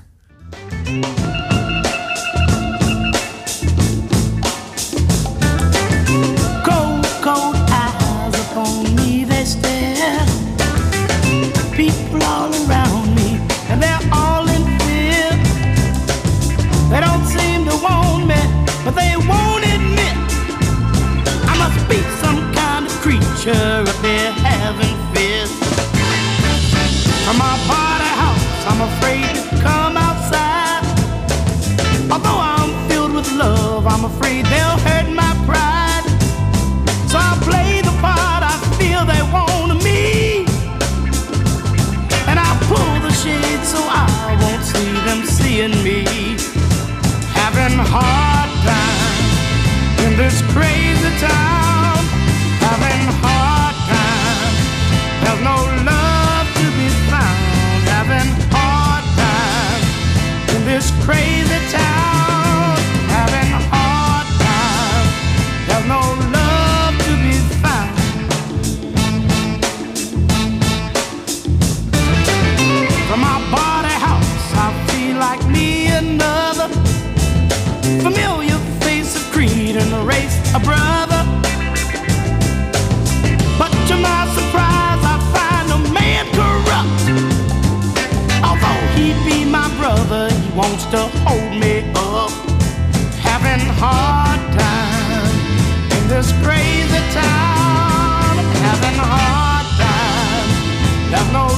I'm afraid they'll hurt my pride. So I'll play the part I feel they want of me. And I pull the shade so I won't see them seeing me. Having hard time in this crazy town. Having hard time. There's no love to be found. Having hard times in this crazy town. familiar face of creed and race, a brother. But to my surprise, I find a man corrupt. Although he be my brother, he wants to hold me up. Having hard time in this crazy town. Having hard time. There's no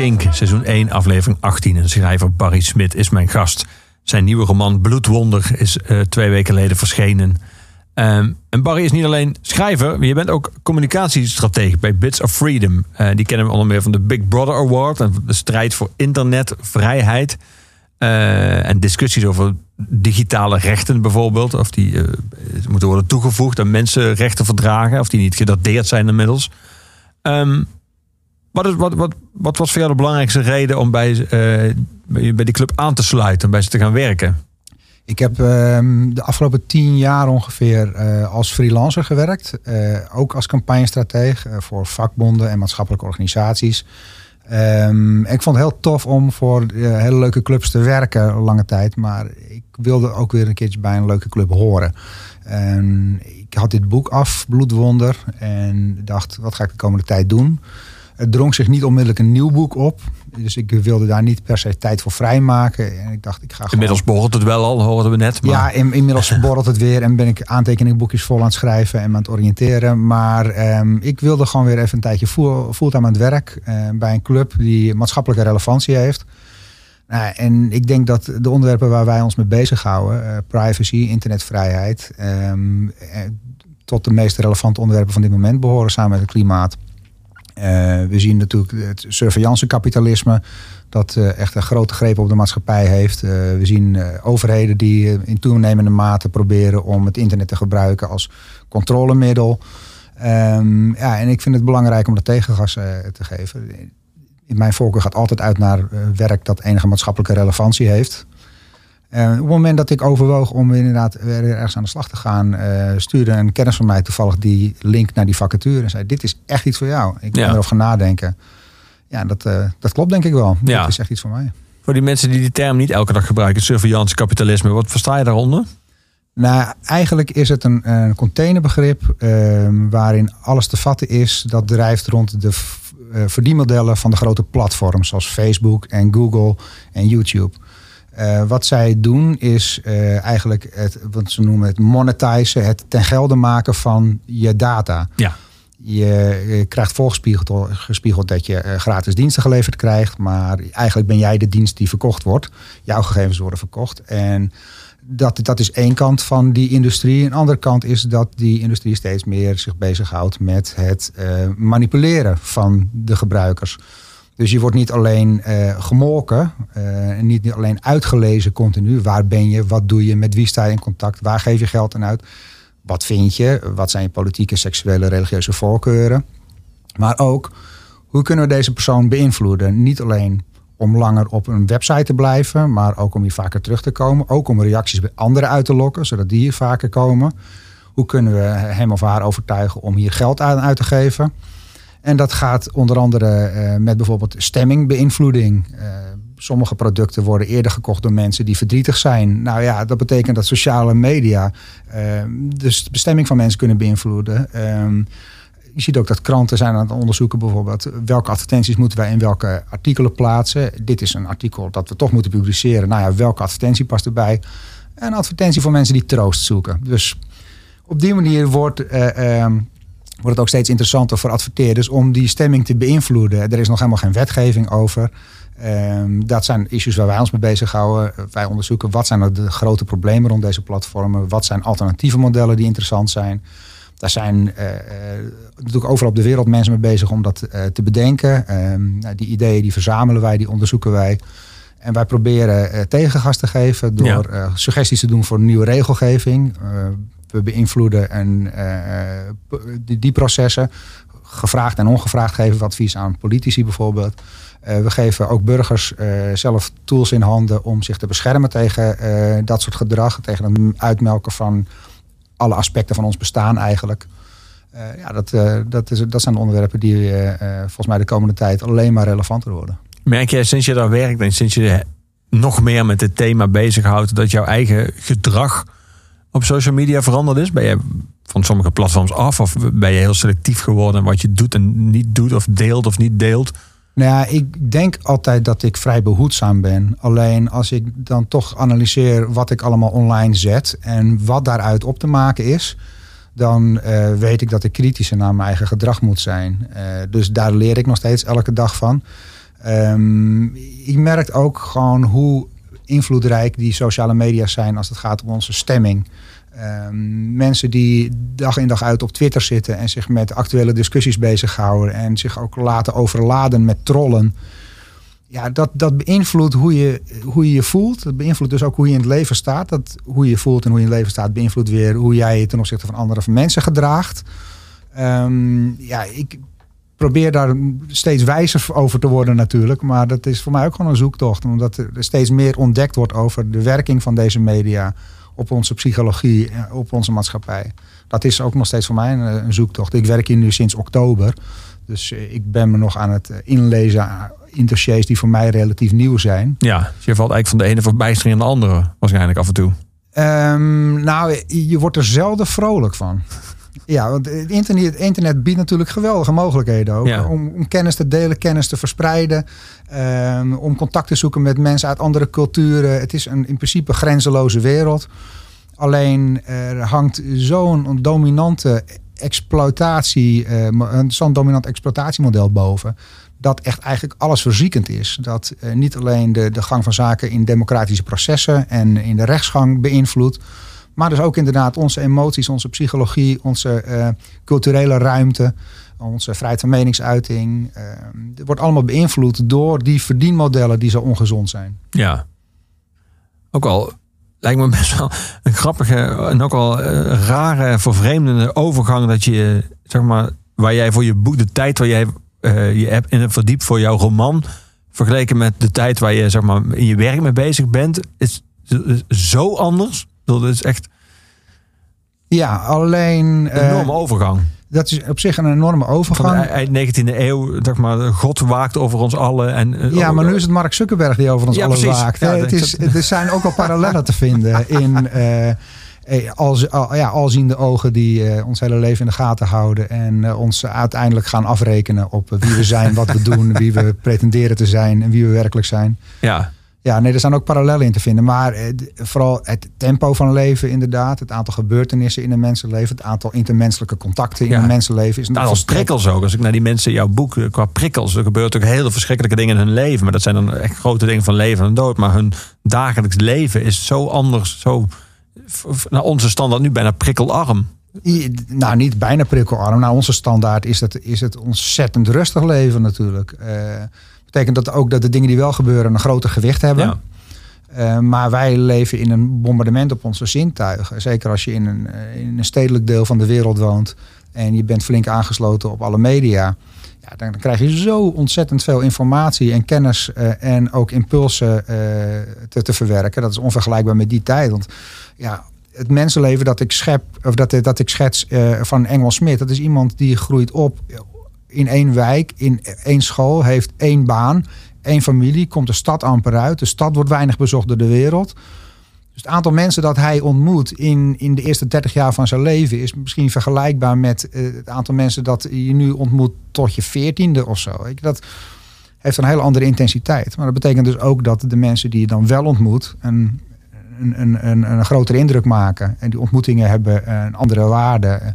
Kink, seizoen 1, aflevering 18. En schrijver Barry Smit is mijn gast. Zijn nieuwe roman Bloedwonder is eh, twee weken geleden verschenen. Ehm, en Barry is niet alleen schrijver, maar je bent ook communicatiestratege bij Bits of Freedom. Eh, die kennen we onder meer van de Big Brother Award. En de strijd voor internetvrijheid. Eh, en discussies over digitale rechten bijvoorbeeld. Of die moeten worden toegevoegd aan mensenrechtenverdragen. Of die niet gedateerd zijn inmiddels. Ehm, wat, wat, wat, wat was voor jou de belangrijkste reden om bij, eh, bij die club aan te sluiten, om bij ze te gaan werken? Ik heb ehm, de afgelopen tien jaar ongeveer eh, als freelancer gewerkt. Eh, ook als campagnestratege eh, voor vakbonden en maatschappelijke organisaties. Ehm, ik vond het heel tof om voor hele leuke clubs te werken lange tijd. Maar ik wilde ook weer een keertje bij een leuke club horen. En ik had dit boek af, Bloedwonder. En dacht, wat ga ik de komende tijd doen? Het drong zich niet onmiddellijk een nieuw boek op. Dus ik wilde daar niet per se tijd voor vrijmaken. En ik dacht, ik ga gewoon... Inmiddels borrelt het wel al, hoorden we net. Maar Ja, in, inmiddels borrelt het weer en ben ik aantekeningboekjes vol aan het schrijven en aan het oriënteren. Maar ehm, ik wilde gewoon weer even een tijdje full- fulltime aan het werk eh, bij een club die maatschappelijke relevantie heeft. Nou, en ik denk dat de onderwerpen waar wij ons mee bezighouden, eh privacy, internetvrijheid, ehm, eh, tot de meest relevante onderwerpen van dit moment behoren samen met het klimaat. Eh, we zien natuurlijk het surveillancekapitalisme, dat eh, echt een grote greep op de maatschappij heeft. Eh, we zien overheden die in toenemende mate proberen om het internet te gebruiken als controlemiddel. Ehm, ja, en ik vind het belangrijk om dat tegengas te geven. In mijn voorkeur gaat altijd uit naar werk dat enige maatschappelijke relevantie heeft. Eh, op het moment dat ik overwoog om inderdaad weer ergens aan de slag te gaan, eh, stuurde een kennis van mij toevallig die link naar die vacature en zei: Dit is echt iets voor jou. Ik ben Ja. erover gaan nadenken. Ja, dat, eh, dat klopt denk ik wel. Ja. Dat is echt iets voor mij. Voor die mensen die die term niet elke dag gebruiken, surveillance kapitalisme, wat versta je daaronder? Nou, eigenlijk is het een, een containerbegrip ehm, waarin alles te vatten is dat drijft rond de verdienmodellen van de grote platforms zoals Facebook en Google en YouTube. Eh, wat zij doen is eh, eigenlijk het, wat ze noemen het monetizen, het ten gelde maken van je data. Ja. Je, krijgt voorgespiegeld gespiegeld dat je eh, gratis diensten geleverd krijgt. Maar eigenlijk ben jij de dienst die verkocht wordt. Jouw gegevens worden verkocht. En dat, dat is één kant van die industrie. Een andere kant is dat die industrie steeds meer zich bezighoudt met het manipuleren van de gebruikers. Dus je wordt niet alleen eh, gemolken, eh, en niet alleen uitgelezen continu. Waar ben je? Wat doe je? Met wie sta je in contact? Waar geef je geld aan uit? Wat vind je? Wat zijn je politieke, seksuele, religieuze voorkeuren? Maar ook, hoe kunnen we deze persoon beïnvloeden? Niet alleen om langer op een website te blijven, maar ook om hier vaker terug te komen. Ook om reacties bij anderen uit te lokken, zodat die hier vaker komen. Hoe kunnen we hem of haar overtuigen om hier geld aan uit te geven? En dat gaat onder andere eh, met bijvoorbeeld stemmingbeïnvloeding. Eh, sommige producten worden eerder gekocht door mensen die verdrietig zijn. Nou ja, dat betekent dat sociale media eh, dus de bestemming van mensen kunnen beïnvloeden. Ehm, je ziet ook dat kranten zijn aan het onderzoeken bijvoorbeeld welke advertenties moeten wij in welke artikelen plaatsen. Dit is een artikel dat we toch moeten publiceren. Nou ja, welke advertentie past erbij? Een advertentie voor mensen die troost zoeken. Dus op die manier wordt, eh, ehm, wordt het ook steeds interessanter voor adverteerders om die stemming te beïnvloeden. Er is nog helemaal geen wetgeving over. Ehm, dat zijn issues waar wij ons mee bezighouden. Wij onderzoeken wat zijn nou de grote problemen rond deze platformen. Wat zijn alternatieve modellen die interessant zijn. Daar zijn eh, eh, natuurlijk overal op de wereld mensen mee bezig om dat eh, te bedenken. Ehm, nou, die ideeën die verzamelen wij, die onderzoeken wij. En wij proberen tegengas te geven door Ja. suggesties te doen voor nieuwe regelgeving. Eh, beïnvloeden en, eh, p- die, die processen. Gevraagd en ongevraagd geven we advies aan politici bijvoorbeeld. Eh, we geven ook burgers eh, zelf tools in handen om zich te beschermen tegen eh, dat soort gedrag. Tegen het uitmelken van alle aspecten van ons bestaan eigenlijk. Eh, ja, dat, eh, dat, is, dat zijn de onderwerpen die eh, eh, volgens mij de komende tijd alleen maar relevanter worden. Merk jij sinds je daar werkt en sinds je nog meer met dit thema bezighoudt, dat jouw eigen gedrag op social media veranderd is? Ben je van sommige platforms af of ben je heel selectief geworden wat je doet en niet doet of deelt of niet deelt? Nou ja, ik denk altijd dat ik vrij behoedzaam ben. Alleen als ik dan toch analyseer wat ik allemaal online zet en wat daaruit op te maken is, dan eh, weet ik dat ik kritischer naar mijn eigen gedrag moet zijn. Eh, dus daar leer ik nog steeds elke dag van. Ehm, ik merk ook gewoon hoe invloedrijk die sociale media zijn als het gaat om onze stemming. Ehm, mensen die dag in dag uit op Twitter zitten en zich met actuele discussies bezighouden en zich ook laten overladen met trollen. Ja, dat, dat beïnvloedt hoe je, hoe je je voelt. Dat beïnvloedt dus ook hoe je in het leven staat. Dat, hoe je voelt en hoe je in het leven staat beïnvloedt weer hoe jij je ten opzichte van andere mensen gedraagt. Ehm, ja, ik probeer daar steeds wijzer over te worden natuurlijk. Maar dat is voor mij ook gewoon een zoektocht. Omdat er steeds meer ontdekt wordt over de werking van deze media op onze psychologie, eh, op onze maatschappij. Dat is ook nog steeds voor mij een, eh, een zoektocht. Ik werk hier nu sinds oktober. Dus eh, ik ben me nog aan het inlezen in dossiers die voor mij relatief nieuw zijn. Ja, dus je valt eigenlijk van de ene verbijstering in de andere waarschijnlijk af en toe. Ehm, nou, je wordt er zelden vrolijk van. Ja, want het internet, het internet biedt natuurlijk geweldige mogelijkheden ook. Ja. Om, om kennis te delen, kennis te verspreiden. ehm, om contact te zoeken met mensen uit andere culturen. Het is een in principe grenzeloze wereld. Alleen er hangt zo'n dominante exploitatie, eh, een- zo'n dominant exploitatiemodel boven. Dat echt eigenlijk alles verziekend is. Dat eh, niet alleen de, de gang van zaken in democratische processen en in de rechtsgang beïnvloedt. Maar dus ook inderdaad onze emoties, onze psychologie, onze eh, culturele ruimte, onze vrijheid van meningsuiting. het wordt allemaal beïnvloed door die verdienmodellen die zo ongezond zijn. Ja. Ook al lijkt me best wel een grappige en ook al eh, rare, vervreemdende overgang dat je, zeg maar, waar jij voor je boek, de tijd waar jij eh, je hebt in het verdiept voor jouw roman, vergeleken met de tijd waar je, zeg maar, in je werk mee bezig bent, is zo anders. Dat is echt Ja, alleen een eh, enorme overgang. dat is op zich een enorme Van overgang. de eind 19e eeuw, zeg maar, God waakt over ons allen. En, eh, Ja, maar nu is het Mark Zuckerberg die over ons Ja, allen precies. waakt. Ja, het dat- is, er zijn ook al parallellen te vinden in eh, eh, als, al, ja, alziende ogen die eh, ons hele leven in de gaten houden. En eh, ons uiteindelijk gaan afrekenen op eh, wie we zijn, wat we doen, wie we pretenderen te zijn en wie we werkelijk zijn. Ja, Ja, nee, er zijn ook parallellen in te vinden. Maar eh, vooral het tempo van leven inderdaad. Het aantal gebeurtenissen in een mensenleven. Het aantal intermenselijke contacten in Ja. een mensenleven. Is Nou, als prikkels ook. Als ik naar die mensen in jouw boek eh, qua prikkels. Er gebeuren natuurlijk hele verschrikkelijke dingen in hun leven. Maar dat zijn dan echt grote dingen van leven en dood. Maar hun dagelijks leven is zo anders. Zo naar onze standaard nu bijna prikkelarm. I- Nou, niet bijna prikkelarm. Naar onze standaard is het, is het ontzettend rustig leven natuurlijk. Eh betekent dat ook dat de dingen die wel gebeuren een groter gewicht hebben. Ja. Eh, maar wij leven in een bombardement op onze zintuigen. Zeker als je in een, eh, in een stedelijk deel van de wereld woont. En je bent flink aangesloten op alle media. Ja, dan krijg je zo ontzettend veel informatie en kennis eh, en ook impulsen te, te verwerken. Dat is onvergelijkbaar met die tijd. Want ja, het mensenleven dat ik schep, of dat, dat ik schets van Engel Smit, dat is iemand die groeit op in één wijk, in één school, heeft één baan, één familie, komt de stad amper uit. De stad wordt weinig bezocht door de wereld. Dus het aantal mensen dat hij ontmoet in, in de eerste 30 jaar van zijn leven is misschien vergelijkbaar met eh, het aantal mensen dat je nu ontmoet tot je veertiende of zo. Dat heeft een hele andere intensiteit. Maar dat betekent dus ook dat de mensen die je dan wel ontmoet een, een, een, een, een grotere indruk maken. En die ontmoetingen hebben een andere waarde.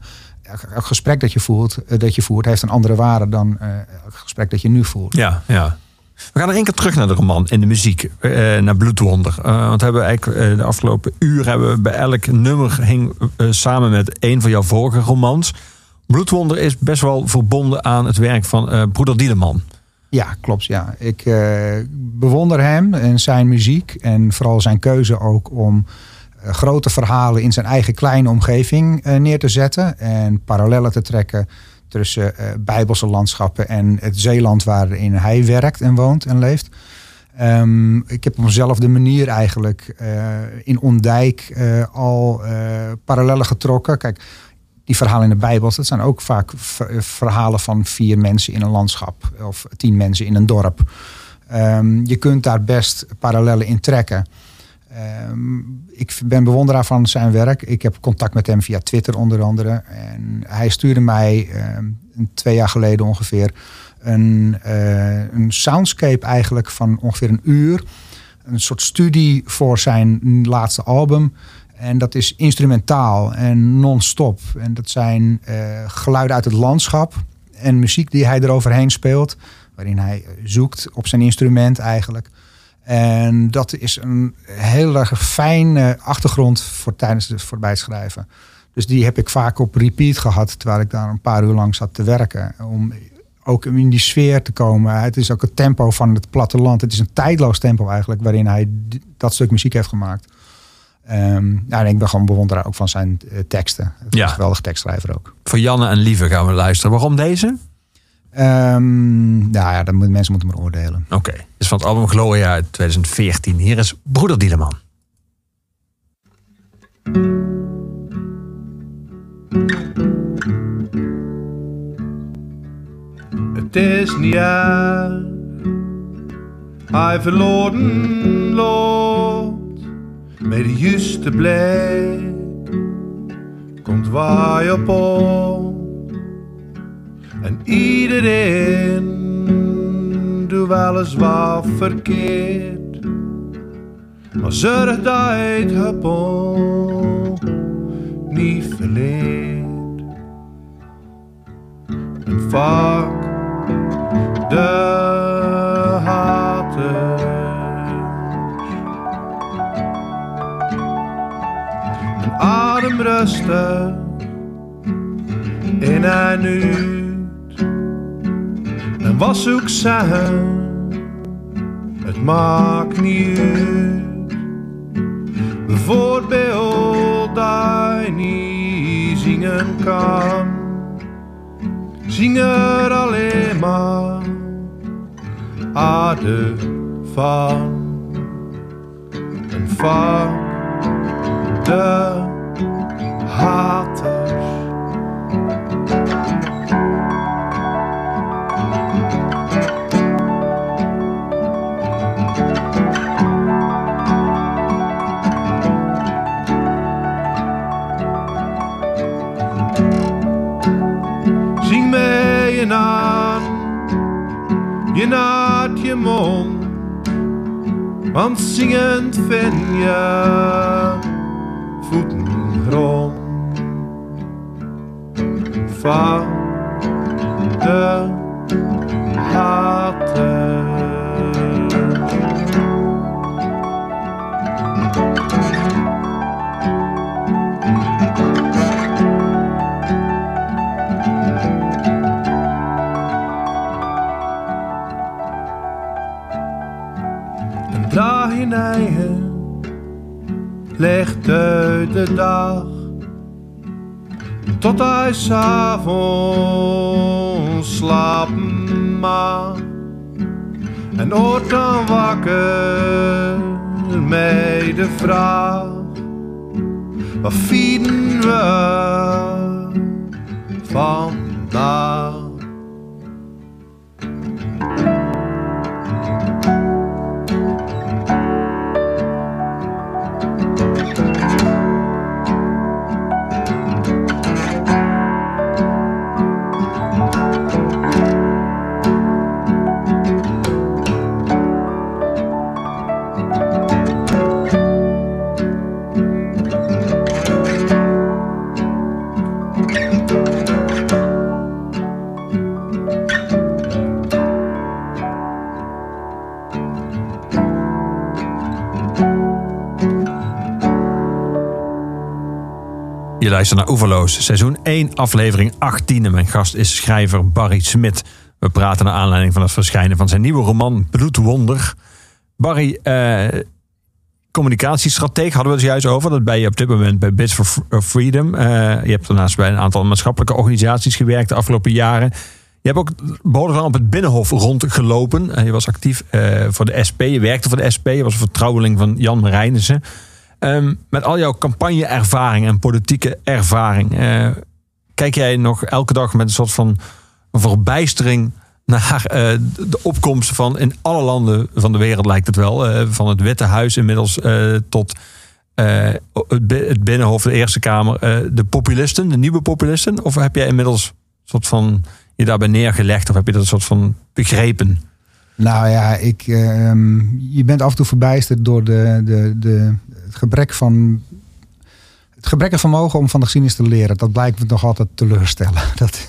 Elk gesprek dat je, voert, eh, dat je voert heeft een andere waarde dan eh, elk gesprek dat je nu voert. Ja, ja. We gaan er één keer terug naar de roman in de muziek. eh, naar Bloedwonder. Eh, want we hebben eigenlijk eh, de afgelopen uur hebben we bij elk nummer hing eh, samen met een van jouw vorige romans. Bloedwonder is best wel verbonden aan het werk van eh, broeder Dieleman. Ja, klopt. Ja. Ik eh, bewonder hem en zijn muziek. En vooral zijn keuze ook om eh, grote verhalen in zijn eigen kleine omgeving eh, neer te zetten. En parallellen te trekken tussen eh, bijbelse landschappen en het Zeeland waarin hij werkt en woont en leeft. Ehm, ik heb op dezelfde manier eigenlijk eh, in Ondijk eh, al eh, parallellen getrokken. Kijk, die verhalen in de Bijbel, dat zijn ook vaak verhalen van vier mensen in een landschap of tien mensen in een dorp. Ehm, je kunt daar best parallellen in trekken. Ehm, ik ben bewonderaar van zijn werk. Ik heb contact met hem via Twitter onder andere. En hij stuurde mij ehm, twee jaar geleden ongeveer een, eh, een soundscape eigenlijk van ongeveer een uur. Een soort studie voor zijn laatste album. En dat is instrumentaal en non-stop. En dat zijn eh, geluiden uit het landschap en muziek die hij eroverheen speelt. Waarin hij zoekt op zijn instrument eigenlijk. En dat is een heel erg fijne achtergrond voor tijdens het voorbijschrijven. Dus die heb ik vaak op repeat gehad, terwijl ik daar een paar uur lang zat te werken. Om ook in die sfeer te komen. Het is ook het tempo van het platteland. Het is een tijdloos tempo eigenlijk, waarin hij dat stuk muziek heeft gemaakt. Ehm nou, en ik ben gewoon bewonderaar ook van zijn eh, teksten. Ja. een geweldige tekstschrijver ook. Voor Janne en Lieve gaan we luisteren. Waarom deze? Ehm, nou ja, dan moeten mensen moeten maar oordelen. Oké, dit is van het album Gloria uit 2014. Hier is Broeder Dieleman. Het is niet erg, hij verloren loopt met de juiste blik. Komt waar op op en iedereen doet wel eens wat verkeerd. Maar zorg dat het op niet verleert. En vaak de haters. Een adem rustig in en uit. En was ook zeggen, het maakt niet uit. Bijvoorbeeld dat niet zingen kan zing er alleen maar aarde van. En van de haters. Je naad je mond, want zingend vind je voeten grond. Van de haters. Eigen legt uit de dag. Tot hij s'avonds slapen mag en wordt dan wakker met de vraag wat vieren we vandaag luistert naar Oeverloos, seizoen 1, aflevering 18. En mijn gast is schrijver Barry Smit. We praten naar aanleiding van het verschijnen van zijn nieuwe roman Bloedwonder. Barry, eh, hadden we het juist over. Dat ben je op dit moment bij Bits for uh, Freedom. Eh, je hebt daarnaast bij een aantal maatschappelijke organisaties gewerkt de afgelopen jaren. Je hebt ook behoorlijk op het Binnenhof rondgelopen. Eh, je was actief eh, voor de SP. Je werkte voor de SP. Je was vertrouweling van Jan Marijnissen. Ehm, met al jouw campagne-ervaring en politieke ervaring. eh, kijk jij nog elke dag met een soort van verbijstering naar eh, de opkomst van in alle landen van de wereld lijkt het wel. eh, van het Witte Huis inmiddels tot het, bi- het Binnenhof, de Eerste Kamer. de populisten, de nieuwe populisten? Of heb jij inmiddels een soort van je daarbij neergelegd? Of heb je dat een soort van begrepen? Nou ja, ik, ehm, je bent af en toe verbijsterd door de, de, de, het gebrek van. Het gebrek aan vermogen om van de geschiedenis te leren. Dat blijkt me nog altijd teleurstellen. Dat,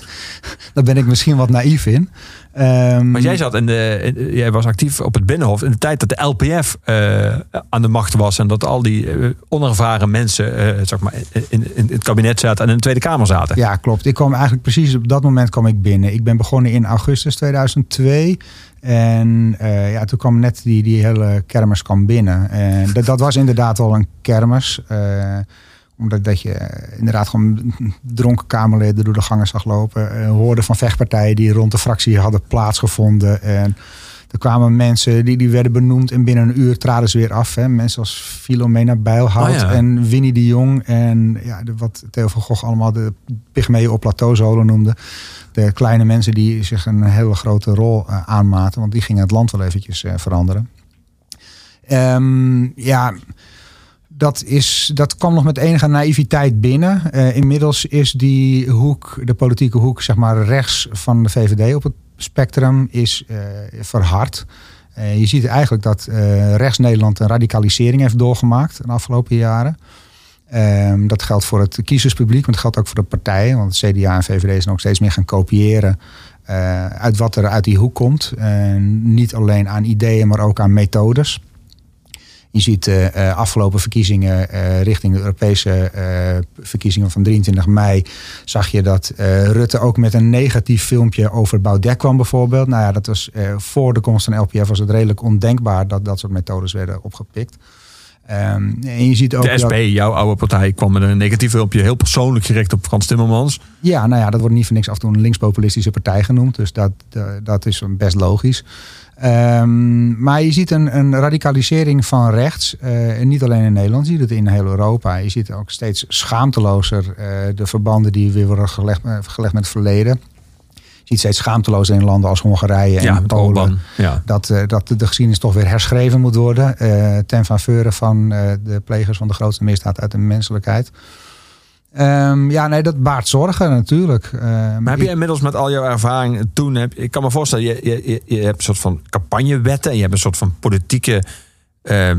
daar ben ik misschien wat naïef in. Ehm, Want jij zat in de, in- jij was actief op het Binnenhof in de tijd dat de LPF eh, aan de macht was en dat al die eh, onervaren mensen eh, zeg maar, in, in het kabinet zaten en in de Tweede Kamer zaten. Ja, klopt. Ik kwam eigenlijk precies op dat moment kwam ik binnen. Ik ben begonnen in augustus 2002. En ja, toen kwam net die, die hele kermis kwam binnen. En dat, dat was inderdaad wel een kermis. Omdat dat je eh, inderdaad gewoon dronken Kamerleden door de gangen zag lopen. eh, hoorde van vechtpartijen die rond de fractie hadden plaatsgevonden. En er kwamen mensen die, die werden benoemd en binnen een uur traden ze weer af. Hè. Mensen als Filomena Bijlhout Oh ja. en Winnie de Jong. En ja, de, wat Theo van Gogh allemaal de pygmeeën op plateauzolen noemde. De kleine mensen die zich een hele grote rol eh, aanmaten. Want die gingen het land wel eventjes veranderen. Ehm, ja, dat, is, dat kwam nog met enige naïviteit binnen. Eh, inmiddels is die hoek, de politieke hoek, zeg maar rechts van de VVD op het spectrum, is eh, verhard. Eh, je ziet eigenlijk dat rechts Nederland een radicalisering heeft doorgemaakt de afgelopen jaren. Ehm, dat geldt voor het kiezerspubliek, maar dat geldt ook voor de partijen. Want CDA en VVD zijn ook steeds meer gaan kopiëren uit wat er uit die hoek komt. Niet alleen aan ideeën, maar ook aan methodes. Je ziet eh, afgelopen verkiezingen eh, richting de Europese verkiezingen van 23 mei. Zag je dat Rutte ook met een negatief filmpje over Baudet kwam bijvoorbeeld. Nou ja, dat was voor de komst van LPF was het redelijk ondenkbaar dat dat soort methodes werden opgepikt. Ehm, en je ziet ook De SP, dat- jouw oude partij, kwam met een negatief filmpje heel persoonlijk gericht op Frans Timmermans. Ja, nou ja, dat wordt niet voor niks af en toe een linkspopulistische partij genoemd. Dus dat, dat is best logisch. Ehm, maar je ziet een, een radicalisering van rechts. en niet alleen in Nederland, je ziet het in heel Europa. Je ziet ook steeds schaamtelozer eh, de verbanden die weer worden gelegd, eh, gelegd met het verleden. Je ziet steeds schaamtelozer in landen als Hongarije en Ja, Polen. Ja. Dat, dat de geschiedenis toch weer herschreven moet worden. ten faveur van de plegers van de grootste misdaad uit de menselijkheid. Ehm, ja, nee, dat baart zorgen natuurlijk. Ehm, Maar heb ik- je inmiddels met al jouw ervaring toen, heb, ik kan me voorstellen, je, je, je, hebt een soort van campagnewetten en je hebt een soort van politieke, eh,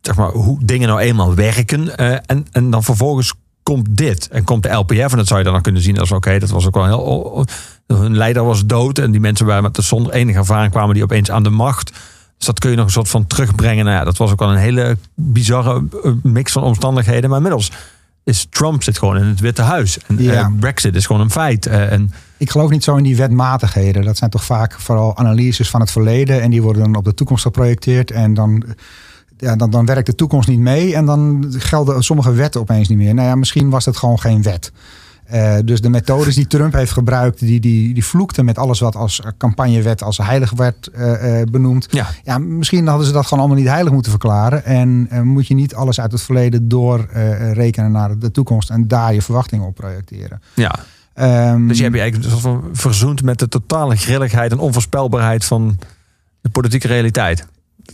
zeg maar, hoe dingen nou eenmaal werken. eh, en, en dan vervolgens komt dit en komt de LPF en dat zou je dan kunnen zien als oké, dat was ook wel heel, oh, oh, hun leider was dood en die mensen waren met zonder enige ervaring kwamen die opeens aan de macht. Dus dat kun je nog een soort van terugbrengen. Nou ja, dat was ook wel een hele bizarre eh, mix van omstandigheden. Maar inmiddels is Trump zit gewoon in het Witte Huis. En Ja. eh, Brexit is gewoon een feit. Eh, en Ik geloof niet zo in die wetmatigheden. Dat zijn toch vaak vooral analyses van het verleden. En die worden dan op de toekomst geprojecteerd. En dan, ja, dan, dan werkt de toekomst niet mee. En dan gelden sommige wetten opeens niet meer. Nou ja, misschien was het gewoon geen wet. Eh, dus de methodes die Trump heeft gebruikt, die, die, die vloekten met alles wat als campagnewet, als heilig werd eh, eh, benoemd. ja, Ja, misschien hadden ze dat gewoon allemaal niet heilig moeten verklaren. En moet je niet alles uit het verleden doorrekenen naar de toekomst en daar je verwachtingen op projecteren. ja. Ehm, Dus je hebt je eigenlijk verzoend met de totale grilligheid en onvoorspelbaarheid van de politieke realiteit.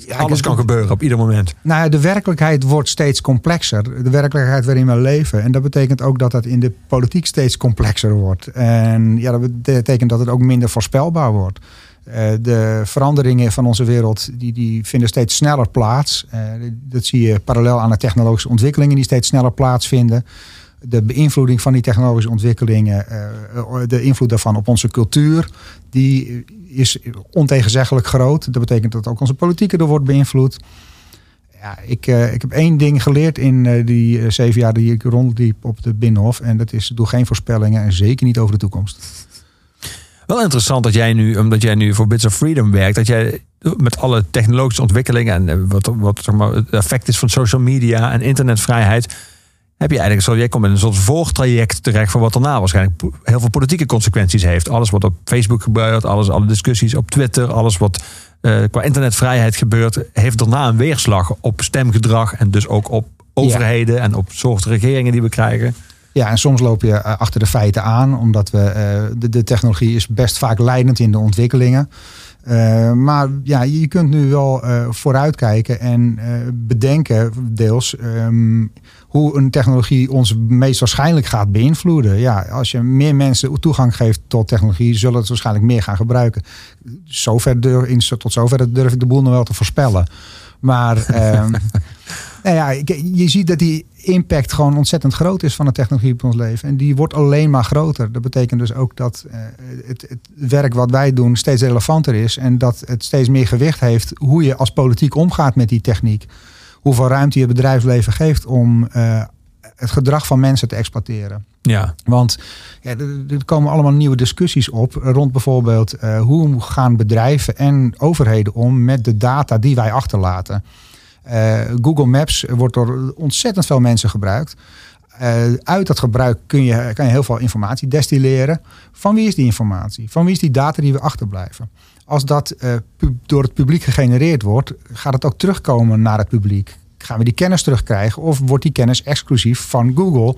Ja, Alles kan gebeuren op ieder moment. Nou ja, de werkelijkheid wordt steeds complexer. De werkelijkheid waarin we leven. En dat betekent ook dat dat in de politiek steeds complexer wordt. En ja, dat betekent dat het ook minder voorspelbaar wordt. Eh, de veranderingen van onze wereld die, die vinden steeds sneller plaats. Eh, dat zie je parallel aan de technologische ontwikkelingen die steeds sneller plaatsvinden. De beïnvloeding van die technologische ontwikkelingen, eh, de invloed daarvan op onze cultuur, die is ontegenzeggelijk groot. Dat betekent dat ook onze politiek erdoor wordt beïnvloed. Ja, ik, eh, ik heb één ding geleerd in eh, die eh, zeven jaar die ik rondliep op de Binnenhof. En dat is, doe geen voorspellingen en zeker niet over de toekomst. Wel interessant dat jij nu, omdat jij nu voor Bits of Freedom werkt, dat jij met alle technologische ontwikkelingen en eh, wat, wat het effect is van social media en internetvrijheid, heb je eigenlijk zo, jij komt in een soort voortraject terecht van wat daarna waarschijnlijk heel veel politieke consequenties heeft. Alles wat op Facebook gebeurt, alles, alle discussies op Twitter, alles wat eh, qua internetvrijheid gebeurt, heeft daarna een weerslag op stemgedrag en dus ook op overheden en op soort regeringen die we krijgen. Ja, en soms loop je eh, achter de feiten aan, omdat we, eh, de, de technologie is best vaak leidend in de ontwikkelingen. Maar ja, je kunt nu wel vooruitkijken en bedenken, deels, ehm, hoe een technologie ons meest waarschijnlijk gaat beïnvloeden. Ja, als je meer mensen toegang geeft tot technologie, zullen het waarschijnlijk meer gaan gebruiken. Zover durf, in, tot zover durf ik de boel nog wel te voorspellen. Maar ehm, nou ja, je ziet dat die impact gewoon ontzettend groot is van de technologie op ons leven. En die wordt alleen maar groter. Dat betekent dus ook dat eh, het, het werk wat wij doen steeds relevanter is. En dat het steeds meer gewicht heeft hoe je als politiek omgaat met die techniek. Hoeveel ruimte je het bedrijfsleven geeft om eh, het gedrag van mensen te exploiteren. Ja, Want ja, er, komen allemaal nieuwe discussies op rond bijvoorbeeld eh, hoe gaan bedrijven en overheden om met de data die wij achterlaten. Eh, Google Maps wordt door ontzettend veel mensen gebruikt. Uit dat gebruik kun je, kan je heel veel informatie destilleren. Van wie is die informatie? Van wie is die data die we achterblijven? Als dat eh, door het publiek gegenereerd wordt, gaat het ook terugkomen naar het publiek. Gaan we die kennis terugkrijgen of wordt die kennis exclusief van Google?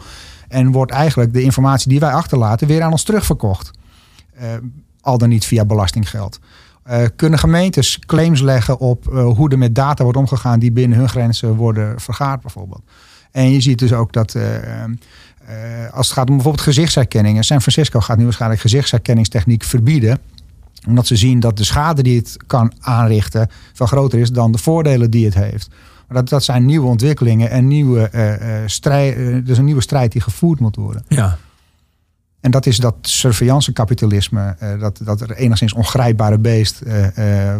En wordt eigenlijk de informatie die wij achterlaten weer aan ons terugverkocht? Eh, al dan niet via belastinggeld. Eh, kunnen gemeentes claims leggen op hoe er met data wordt omgegaan die binnen hun grenzen worden vergaard bijvoorbeeld. En je ziet dus ook dat als het gaat om bijvoorbeeld gezichtsherkenningen. San Francisco gaat nu waarschijnlijk gezichtsherkenningstechniek verbieden. Omdat ze zien dat de schade die het kan aanrichten veel groter is dan de voordelen die het heeft. Maar dat, dat zijn nieuwe ontwikkelingen en nieuwe, eh, eh, strijd, eh, dus een nieuwe strijd die gevoerd moet worden. ja. En dat is dat surveillance-kapitalisme, eh, dat, dat er enigszins ongrijpbare beest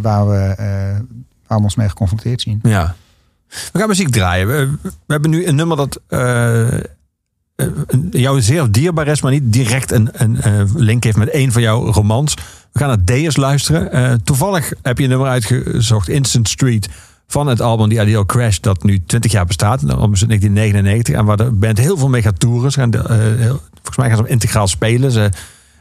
waar, we, waar we ons mee geconfronteerd zien. Ja. We gaan muziek draaien. We, we hebben nu een nummer dat jou zeer dierbaar is, maar niet direct een, een eh, link heeft met een van jouw romans. We gaan naar Deus luisteren. Eh, toevallig heb je een nummer uitgezocht, Instant Street, van het album The Ideal Crash, dat nu 20 jaar bestaat. Uit 1999 en waar de band heel veel mee gaat toeren. Gaan eh, volgens mij gaan ze integraal spelen. Ze,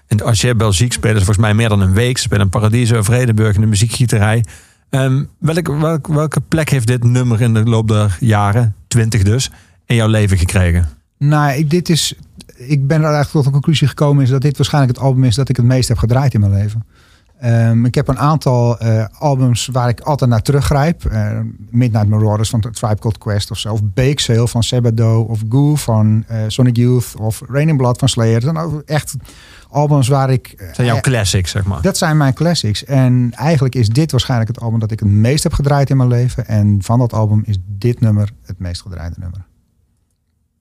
in de Archer Belgique spelen ze volgens mij meer dan een week. Ze spelen in Paradiso, Vredenburg in de muziekgieterij. Ehm, welke, welke, welke plek heeft dit nummer in de loop der jaren, 20 dus, in jouw leven gekregen? Nou, ik, dit is, ik ben er eigenlijk tot de conclusie gekomen is dat dit waarschijnlijk het album is dat ik het meest heb gedraaid in mijn leven. Ehm, ik heb een aantal eh, albums waar ik altijd naar teruggrijp. Eh, Midnight Marauders van Tribe Called Quest of zo. Of Bake Sale van Sabado. Of Goo van eh, Sonic Youth. Of Rain in Blood van Slayer. Dat zijn ook echt albums waar ik... Dat zijn jouw classics, zeg maar. dat zijn mijn classics. En eigenlijk is dit waarschijnlijk het album dat ik het meest heb gedraaid in mijn leven. En van dat album is dit nummer het meest gedraaide nummer.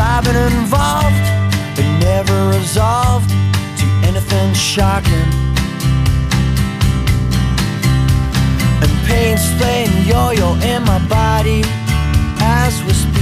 I've been involved, but never resolved to anything shocking. And pain's playing yo-yo in my body as we speak.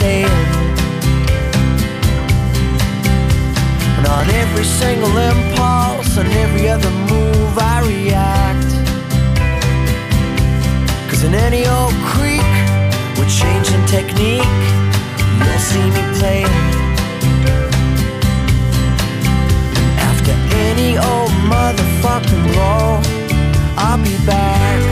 stand. And on every single impulse and every other move I react. Cause in any old creek, we're changing technique. You'll see me playing. After any old motherfucking blow, I'll be back.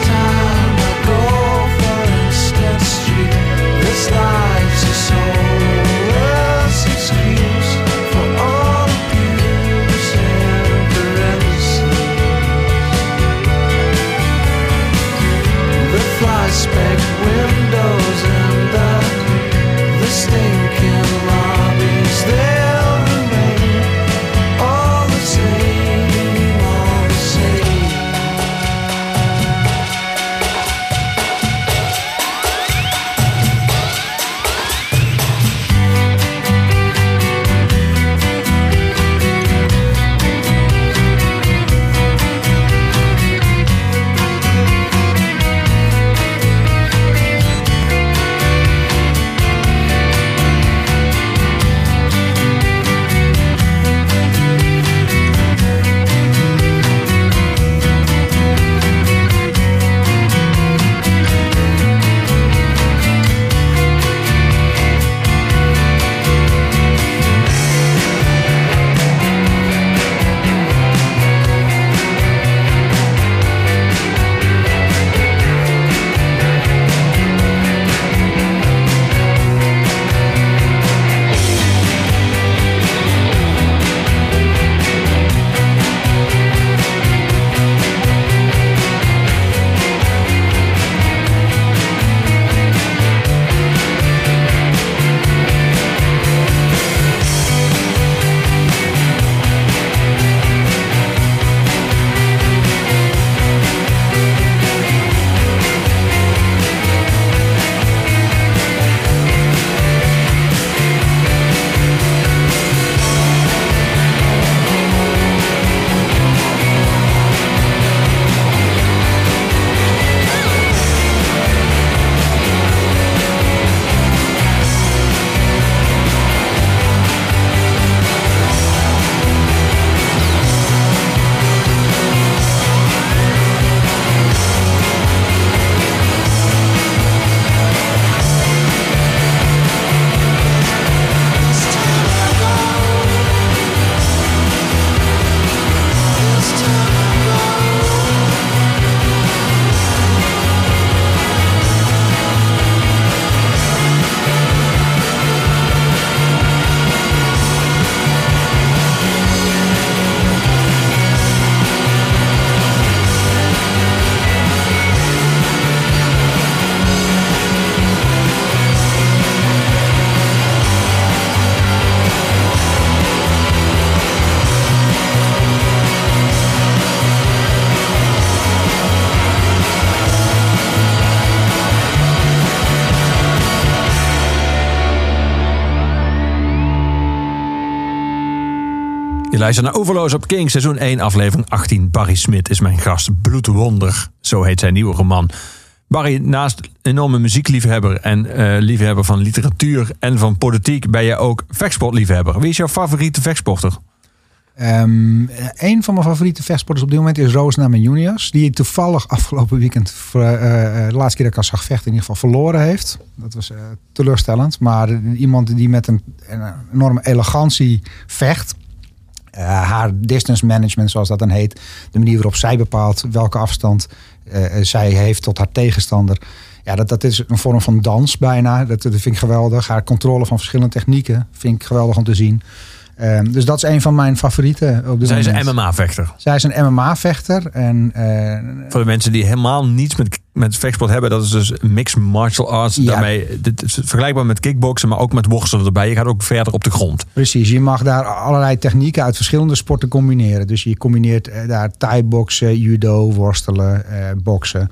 Time I go for Instead Street. This life's a soulless luistert naar Overloos op King, seizoen 1, aflevering 18. Barry Smit is mijn gast. Bloedwonder, zo heet zijn nieuwe roman. Barry, naast enorme muziekliefhebber en eh, liefhebber van literatuur en van politiek, ben je ook vechtsportliefhebber. Wie is jouw favoriete vechtsporter? Ehm, een van mijn favoriete vechtsporters op dit moment is Roos Juniors. Die toevallig afgelopen weekend, eh, de laatste keer dat ik haar zag vechten, in ieder geval verloren heeft. Dat was teleurstellend. Maar iemand die met een enorme elegantie vecht. Eh, haar distance management, zoals dat dan heet. De manier waarop zij bepaalt welke afstand eh, eh, zij heeft tot haar tegenstander. Ja, dat, dat is een vorm van dans bijna. Dat, dat vind ik geweldig. Haar controle van verschillende technieken vind ik geweldig om te zien. Ehm, dus dat is een van mijn favorieten op dit Zij is een MMA-vechter. Zij is een MMA-vechter. En eh, Voor de mensen die helemaal niets met, met vechtsport hebben, dat is dus mixed martial arts. Ja. Daarmee, dit is vergelijkbaar met kickboksen, maar ook met worstelen erbij. Je gaat ook verder op de grond. precies, je mag daar allerlei technieken uit verschillende sporten combineren. Dus je combineert eh, daar thai-boksen, judo, worstelen, eh, boksen.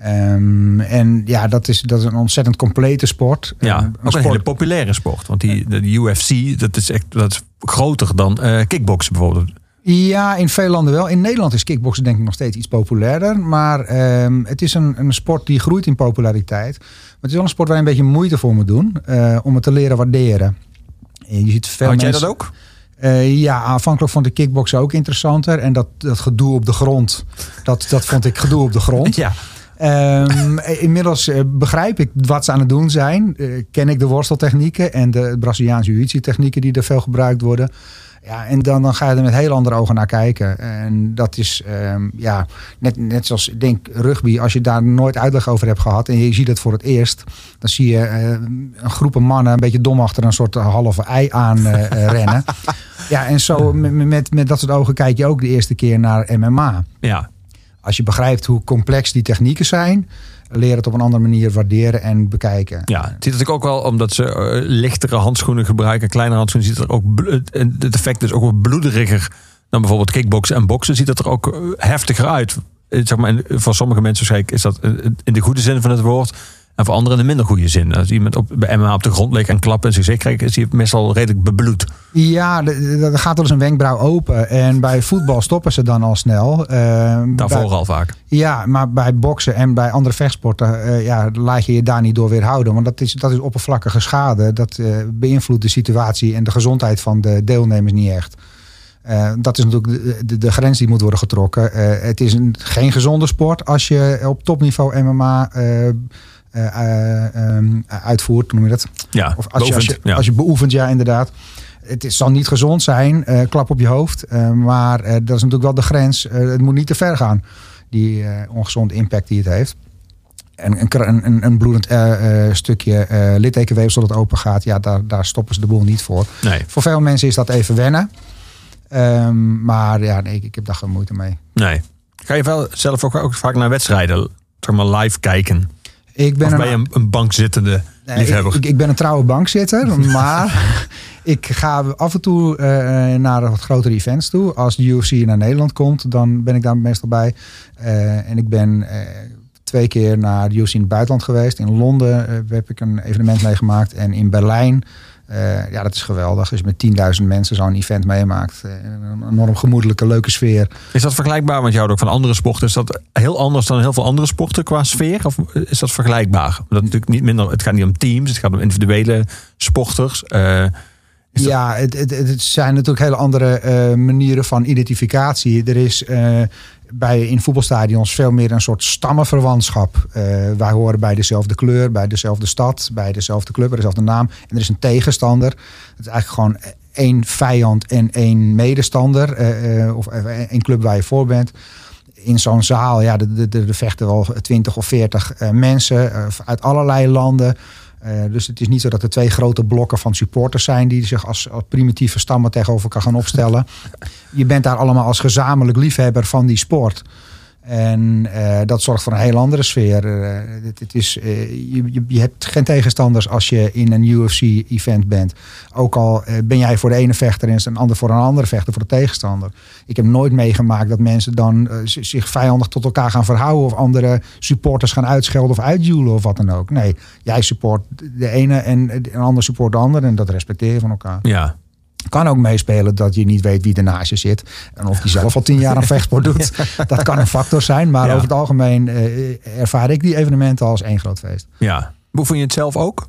Ehm, en ja, dat is, dat is een ontzettend complete sport. Ja, Eh, ook een hele populaire sport. Want die, de, UFC, dat is echt dat is groter dan eh kickboksen bijvoorbeeld. Ja, in veel landen wel. In Nederland is kickboksen denk ik nog steeds iets populairder. Maar ehm, het is een, een sport die groeit in populariteit. Maar het is wel een sport waar je een beetje moeite voor moet doen. eh, om het te leren waarderen. En je ziet veel Had jij dat ook? Eh, ja, aanvankelijk vond ik kickboksen ook interessanter. En dat, dat gedoe op de grond, dat, dat vond ik gedoe op de grond. Ja. Ehm, inmiddels eh, begrijp ik wat ze aan het doen zijn. Eh, ken ik de worsteltechnieken en de Braziliaanse jiu technieken die er veel gebruikt worden. Ja, en dan, dan ga je er met heel andere ogen naar kijken. En dat is ehm, ja, net, net zoals ik denk rugby, als je daar nooit uitleg over hebt gehad en je ziet het voor het eerst, dan zie je eh, een groepen mannen een beetje dom achter een soort halve ei aan eh, eh, rennen. Ja, en zo met, met, met dat soort ogen kijk je ook de eerste keer naar MMA. Ja. Als je begrijpt hoe complex die technieken zijn, leer het op een andere manier waarderen en bekijken. Ja, het ziet natuurlijk ook wel omdat ze eh, lichtere handschoenen gebruiken, kleinere handschoenen, ziet er ook en het effect is ook wel bloederiger dan bijvoorbeeld kickboksen en boksen. Ziet het er ook eh, heftiger uit. Eh, Zeg maar, voor sommige mensen is dat eh, in de goede zin van het woord. En voor anderen in de minder goede zin. Als iemand op, bij MMA op de grond ligt en klapt en zich zeker krijgt, is hij meestal redelijk bebloed. Ja, er gaat wel eens een wenkbrauw open. En bij voetbal stoppen ze dan al snel. Eh, Daarvoor bij- al vaak. Ja, maar bij boksen en bij andere vechtsporten eh, ja, laat je je daar niet door weerhouden. Want dat is, dat is oppervlakkige schade. Dat eh, beïnvloedt de situatie en de gezondheid van de deelnemers niet echt. Dat is natuurlijk de, de, de grens die moet worden getrokken. Het is een, geen gezonde sport als je op topniveau MMA eh, eh, ehm, uitvoert, hoe noem je dat? Ja, Of als je, als, je, beoefend, ja. als je beoefent, ja, inderdaad. Het is, zal niet gezond zijn, eh, klap op je hoofd. maar eh, dat is natuurlijk wel de grens. Eh, het moet niet te ver gaan, die eh, ongezonde impact die het heeft. En een, een, een, bloedend eh, eh, stukje eh littekenweefsel dat open gaat, ja, daar, daar stoppen ze de boel niet voor. Nee, Voor veel mensen is dat even wennen. Ehm, maar ja, nee, ik, ik heb daar geen moeite mee. nee. Ga je wel zelf ook, ook vaak naar wedstrijden, zeg maar live kijken? Ik ben Of een- ben een, een bankzittende liefhebber? ik, ik, ik ben een trouwe bankzitter, maar ik ga af en toe eh, naar wat grotere events toe. Als de UFC naar Nederland komt, dan ben ik daar meestal bij. Eh, en ik ben eh, twee keer naar de UFC in het buitenland geweest. In Londen heb ik een evenement meegemaakt en in Berlijn. Eh, ja, dat is geweldig. Als je met 10.000 mensen zo'n event meemaakt. Eh, een enorm gemoedelijke, leuke sfeer. Is dat vergelijkbaar? Je houdt ook van andere sporten. Is dat heel anders dan heel veel andere sporten qua sfeer? Of is dat vergelijkbaar? Dat natuurlijk niet minder, het gaat niet om teams, het gaat om individuele sporters. Eh, dat- Ja, het, het, het zijn natuurlijk hele andere manieren van identificatie. Er is bij, in voetbalstadions veel meer een soort stammenverwantschap. Eh, wij horen bij dezelfde kleur, bij dezelfde stad, bij dezelfde club, bij dezelfde naam. En er is een tegenstander. Het is eigenlijk gewoon één vijand en één medestander. eh, eh, of één club waar je voor bent. In zo'n zaal, ja, er- vechten wel twintig of veertig mensen uit allerlei landen. Eh, dus het is niet zo dat er twee grote blokken van supporters zijn die zich als, als primitieve stammen tegenover elkaar gaan opstellen. Je bent daar allemaal als gezamenlijk liefhebber van die sport. En eh, dat zorgt voor een heel andere sfeer. Eh, het, is, eh, je, je, hebt geen tegenstanders als je in een UFC-event bent. Ook al ben jij voor de ene vechter en een ander voor een andere vechter voor de tegenstander. Ik heb nooit meegemaakt dat mensen dan zich vijandig tot elkaar gaan verhouden. Of andere supporters gaan uitschelden of uitjoelen of wat dan ook. Nee, jij support de ene en een ander support de ander. En dat respecteer je van elkaar. ja. Kan ook meespelen dat je niet weet wie ernaast je zit. En of die zelf al tien jaar aan vechtsport doet. Dat kan een factor zijn. Maar Ja. over het algemeen eh, ervaar ik die evenementen als één groot feest. ja. Beoefen je het zelf ook?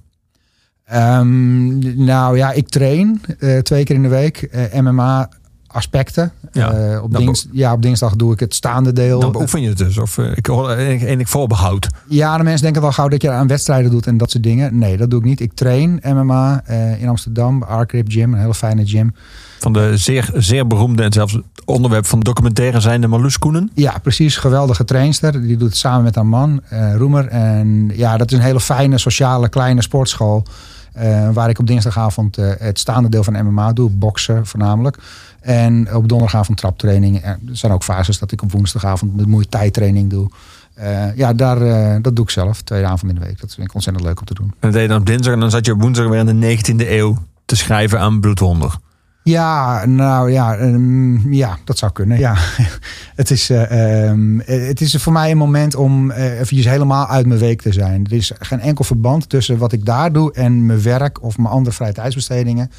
Ehm, nou ja, ik train eh, twee keer in de week. eh, MMA aspecten. Ja. Eh, op, Dan dings, ja, op dinsdag doe ik het staande deel. Dan beoefen je het dus? Of eh, ik hoor enig voorbehoud. Ja, de mensen denken wel gauw dat je aan wedstrijden doet en dat soort dingen. Nee, dat doe ik niet. Ik train MMA eh, in Amsterdam, Arcrip Gym, een hele fijne gym. Van de zeer, zeer beroemde en zelfs onderwerp van documentaire zijn de Marloes Koenen. Ja, precies. Geweldige trainster. Die doet het samen met haar man, Roemer. En ja, dat is een hele fijne, sociale, kleine sportschool. Eh, waar ik op dinsdagavond eh, het staande deel van MMA doe. Boksen voornamelijk. En op donderdagavond traptraining. Er zijn ook fases dat ik op woensdagavond de Muay Thai training doe. Eh, ja, daar, dat doe ik zelf. Twee avonden in de week. Dat vind ik ontzettend leuk om te doen. En dat deed je dan op dinsdag en dan zat je op woensdag weer in de 19e eeuw te schrijven aan Bloedwonder. Ja, nou ja, ehm, ja, dat zou kunnen. Ja. het, is, eh, ehm, eh, het is voor mij een moment om eh eventjes helemaal uit mijn week te zijn. Er is geen enkel verband tussen wat ik daar doe en mijn werk of mijn andere vrije tijdsbestedingen.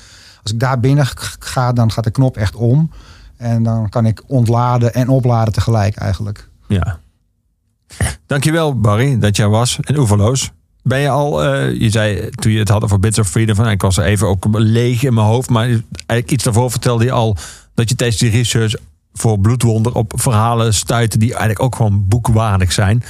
Als ik daar binnen ga, dan gaat de knop echt om. En dan kan ik ontladen en opladen tegelijk eigenlijk. Ja. Dankjewel Barry dat jij was in Oeverloos. Ben je al, eh, je zei toen je het had over Bits of Freedom, van, ik was er even ook leeg in mijn hoofd, maar eigenlijk iets daarvoor vertelde je al dat je tijdens die research voor Bloedwonder op verhalen stuitte die eigenlijk ook gewoon boekwaardig zijn.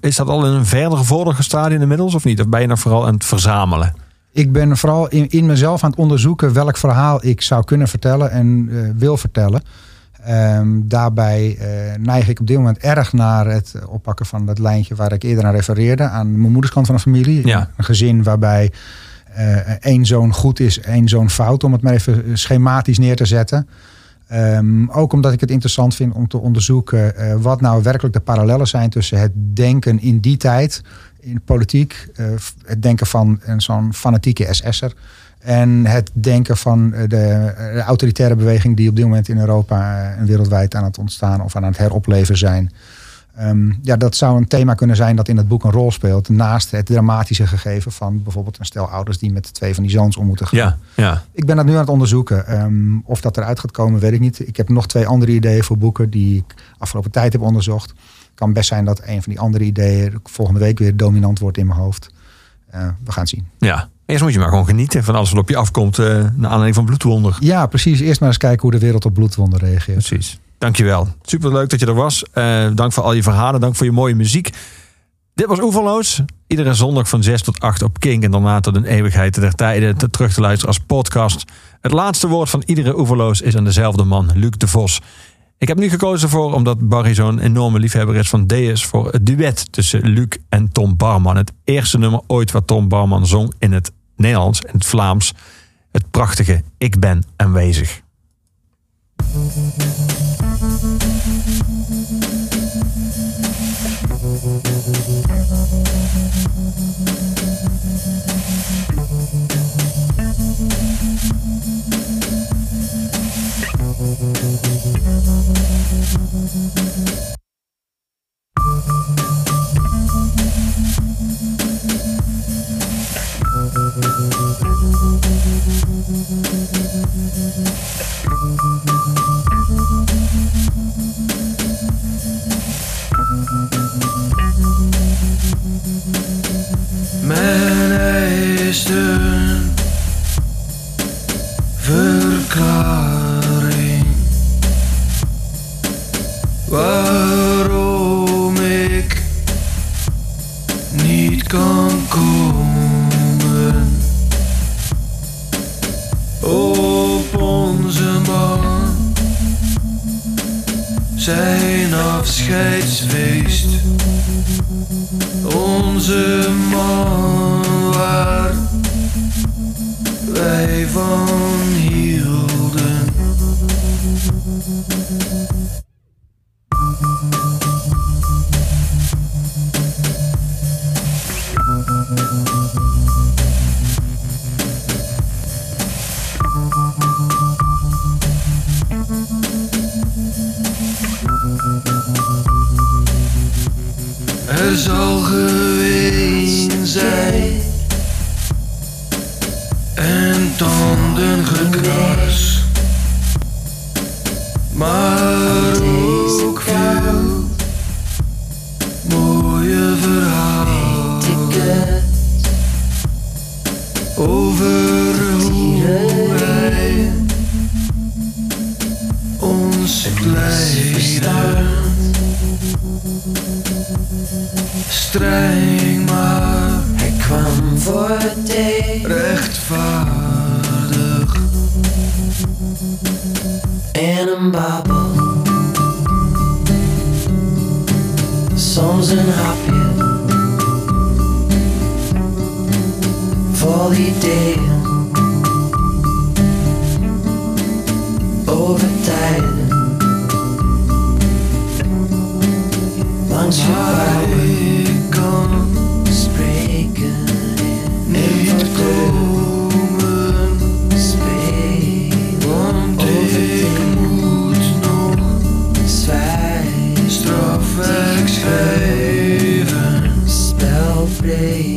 Is dat al in een verder gevorderd stadium inmiddels of niet? Of ben je nog vooral aan het verzamelen? Ik ben vooral in, in mezelf aan het onderzoeken welk verhaal ik zou kunnen vertellen en eh, wil vertellen. Ehm, daarbij eh, neig ik op dit moment erg naar het oppakken van dat lijntje waar ik eerder aan refereerde. Aan mijn moederskant van de familie. Ja. Een gezin waarbij eh, één zoon goed is, één zoon fout. Om het maar even schematisch neer te zetten. Ehm, ook omdat ik het interessant vind om te onderzoeken eh, wat nou werkelijk de parallellen zijn tussen het denken in die tijd, in politiek, het denken van een zo'n fanatieke SS'er en het denken van eh, de, de autoritaire beweging die op dit moment in Europa eh, en wereldwijd aan het ontstaan of aan het heropleven zijn. Ehm, ja, dat zou een thema kunnen zijn dat in het boek een rol speelt. Naast het dramatische gegeven van bijvoorbeeld een stel ouders die met twee van die zoons om moeten gaan. Ja, ja. Ik ben dat nu aan het onderzoeken. Ehm, of dat eruit gaat komen, weet ik niet. Ik heb nog twee andere ideeën voor boeken die ik afgelopen tijd heb onderzocht. Het kan best zijn dat een van die andere ideeën volgende week weer dominant wordt in mijn hoofd. Eh, we gaan het zien. ja. Eerst moet je maar gewoon genieten van alles wat op je afkomt eh naar aanleiding van Bloedwonder. Ja, precies. Eerst maar eens kijken hoe de wereld op bloedwonden reageert. Precies. Dankjewel. Super leuk dat je er was. Eh, dank voor al je verhalen. Dank voor je mooie muziek. Dit was Oeverloos. Iedere zondag van 6 tot 8 op Kink. En daarna tot een eeuwigheid der tijden te terug te luisteren als podcast. Het laatste woord van iedere Oeverloos is aan dezelfde man, Luc de Vos. Ik heb nu gekozen voor, omdat Barry zo'n enorme liefhebber is van Deus, voor het duet tussen Luc en Tom Barman. Het eerste nummer ooit wat Tom Barman zong in het Nederlands en het Vlaams. Het prachtige Ik ben aanwezig. Mijn verklaring waarom ik niet kan komen op onze man zijn afscheidsfeest onze man waar wij van hielden. Er zal geween zijn en tanden gekras, maar ook veel mooie verhalen over hoe wij ons leiden. Streng maar, hij kwam voor thee. Rechtvaardig in een babbel. Soms een hapje vol ideeën over tijden. Langs pray.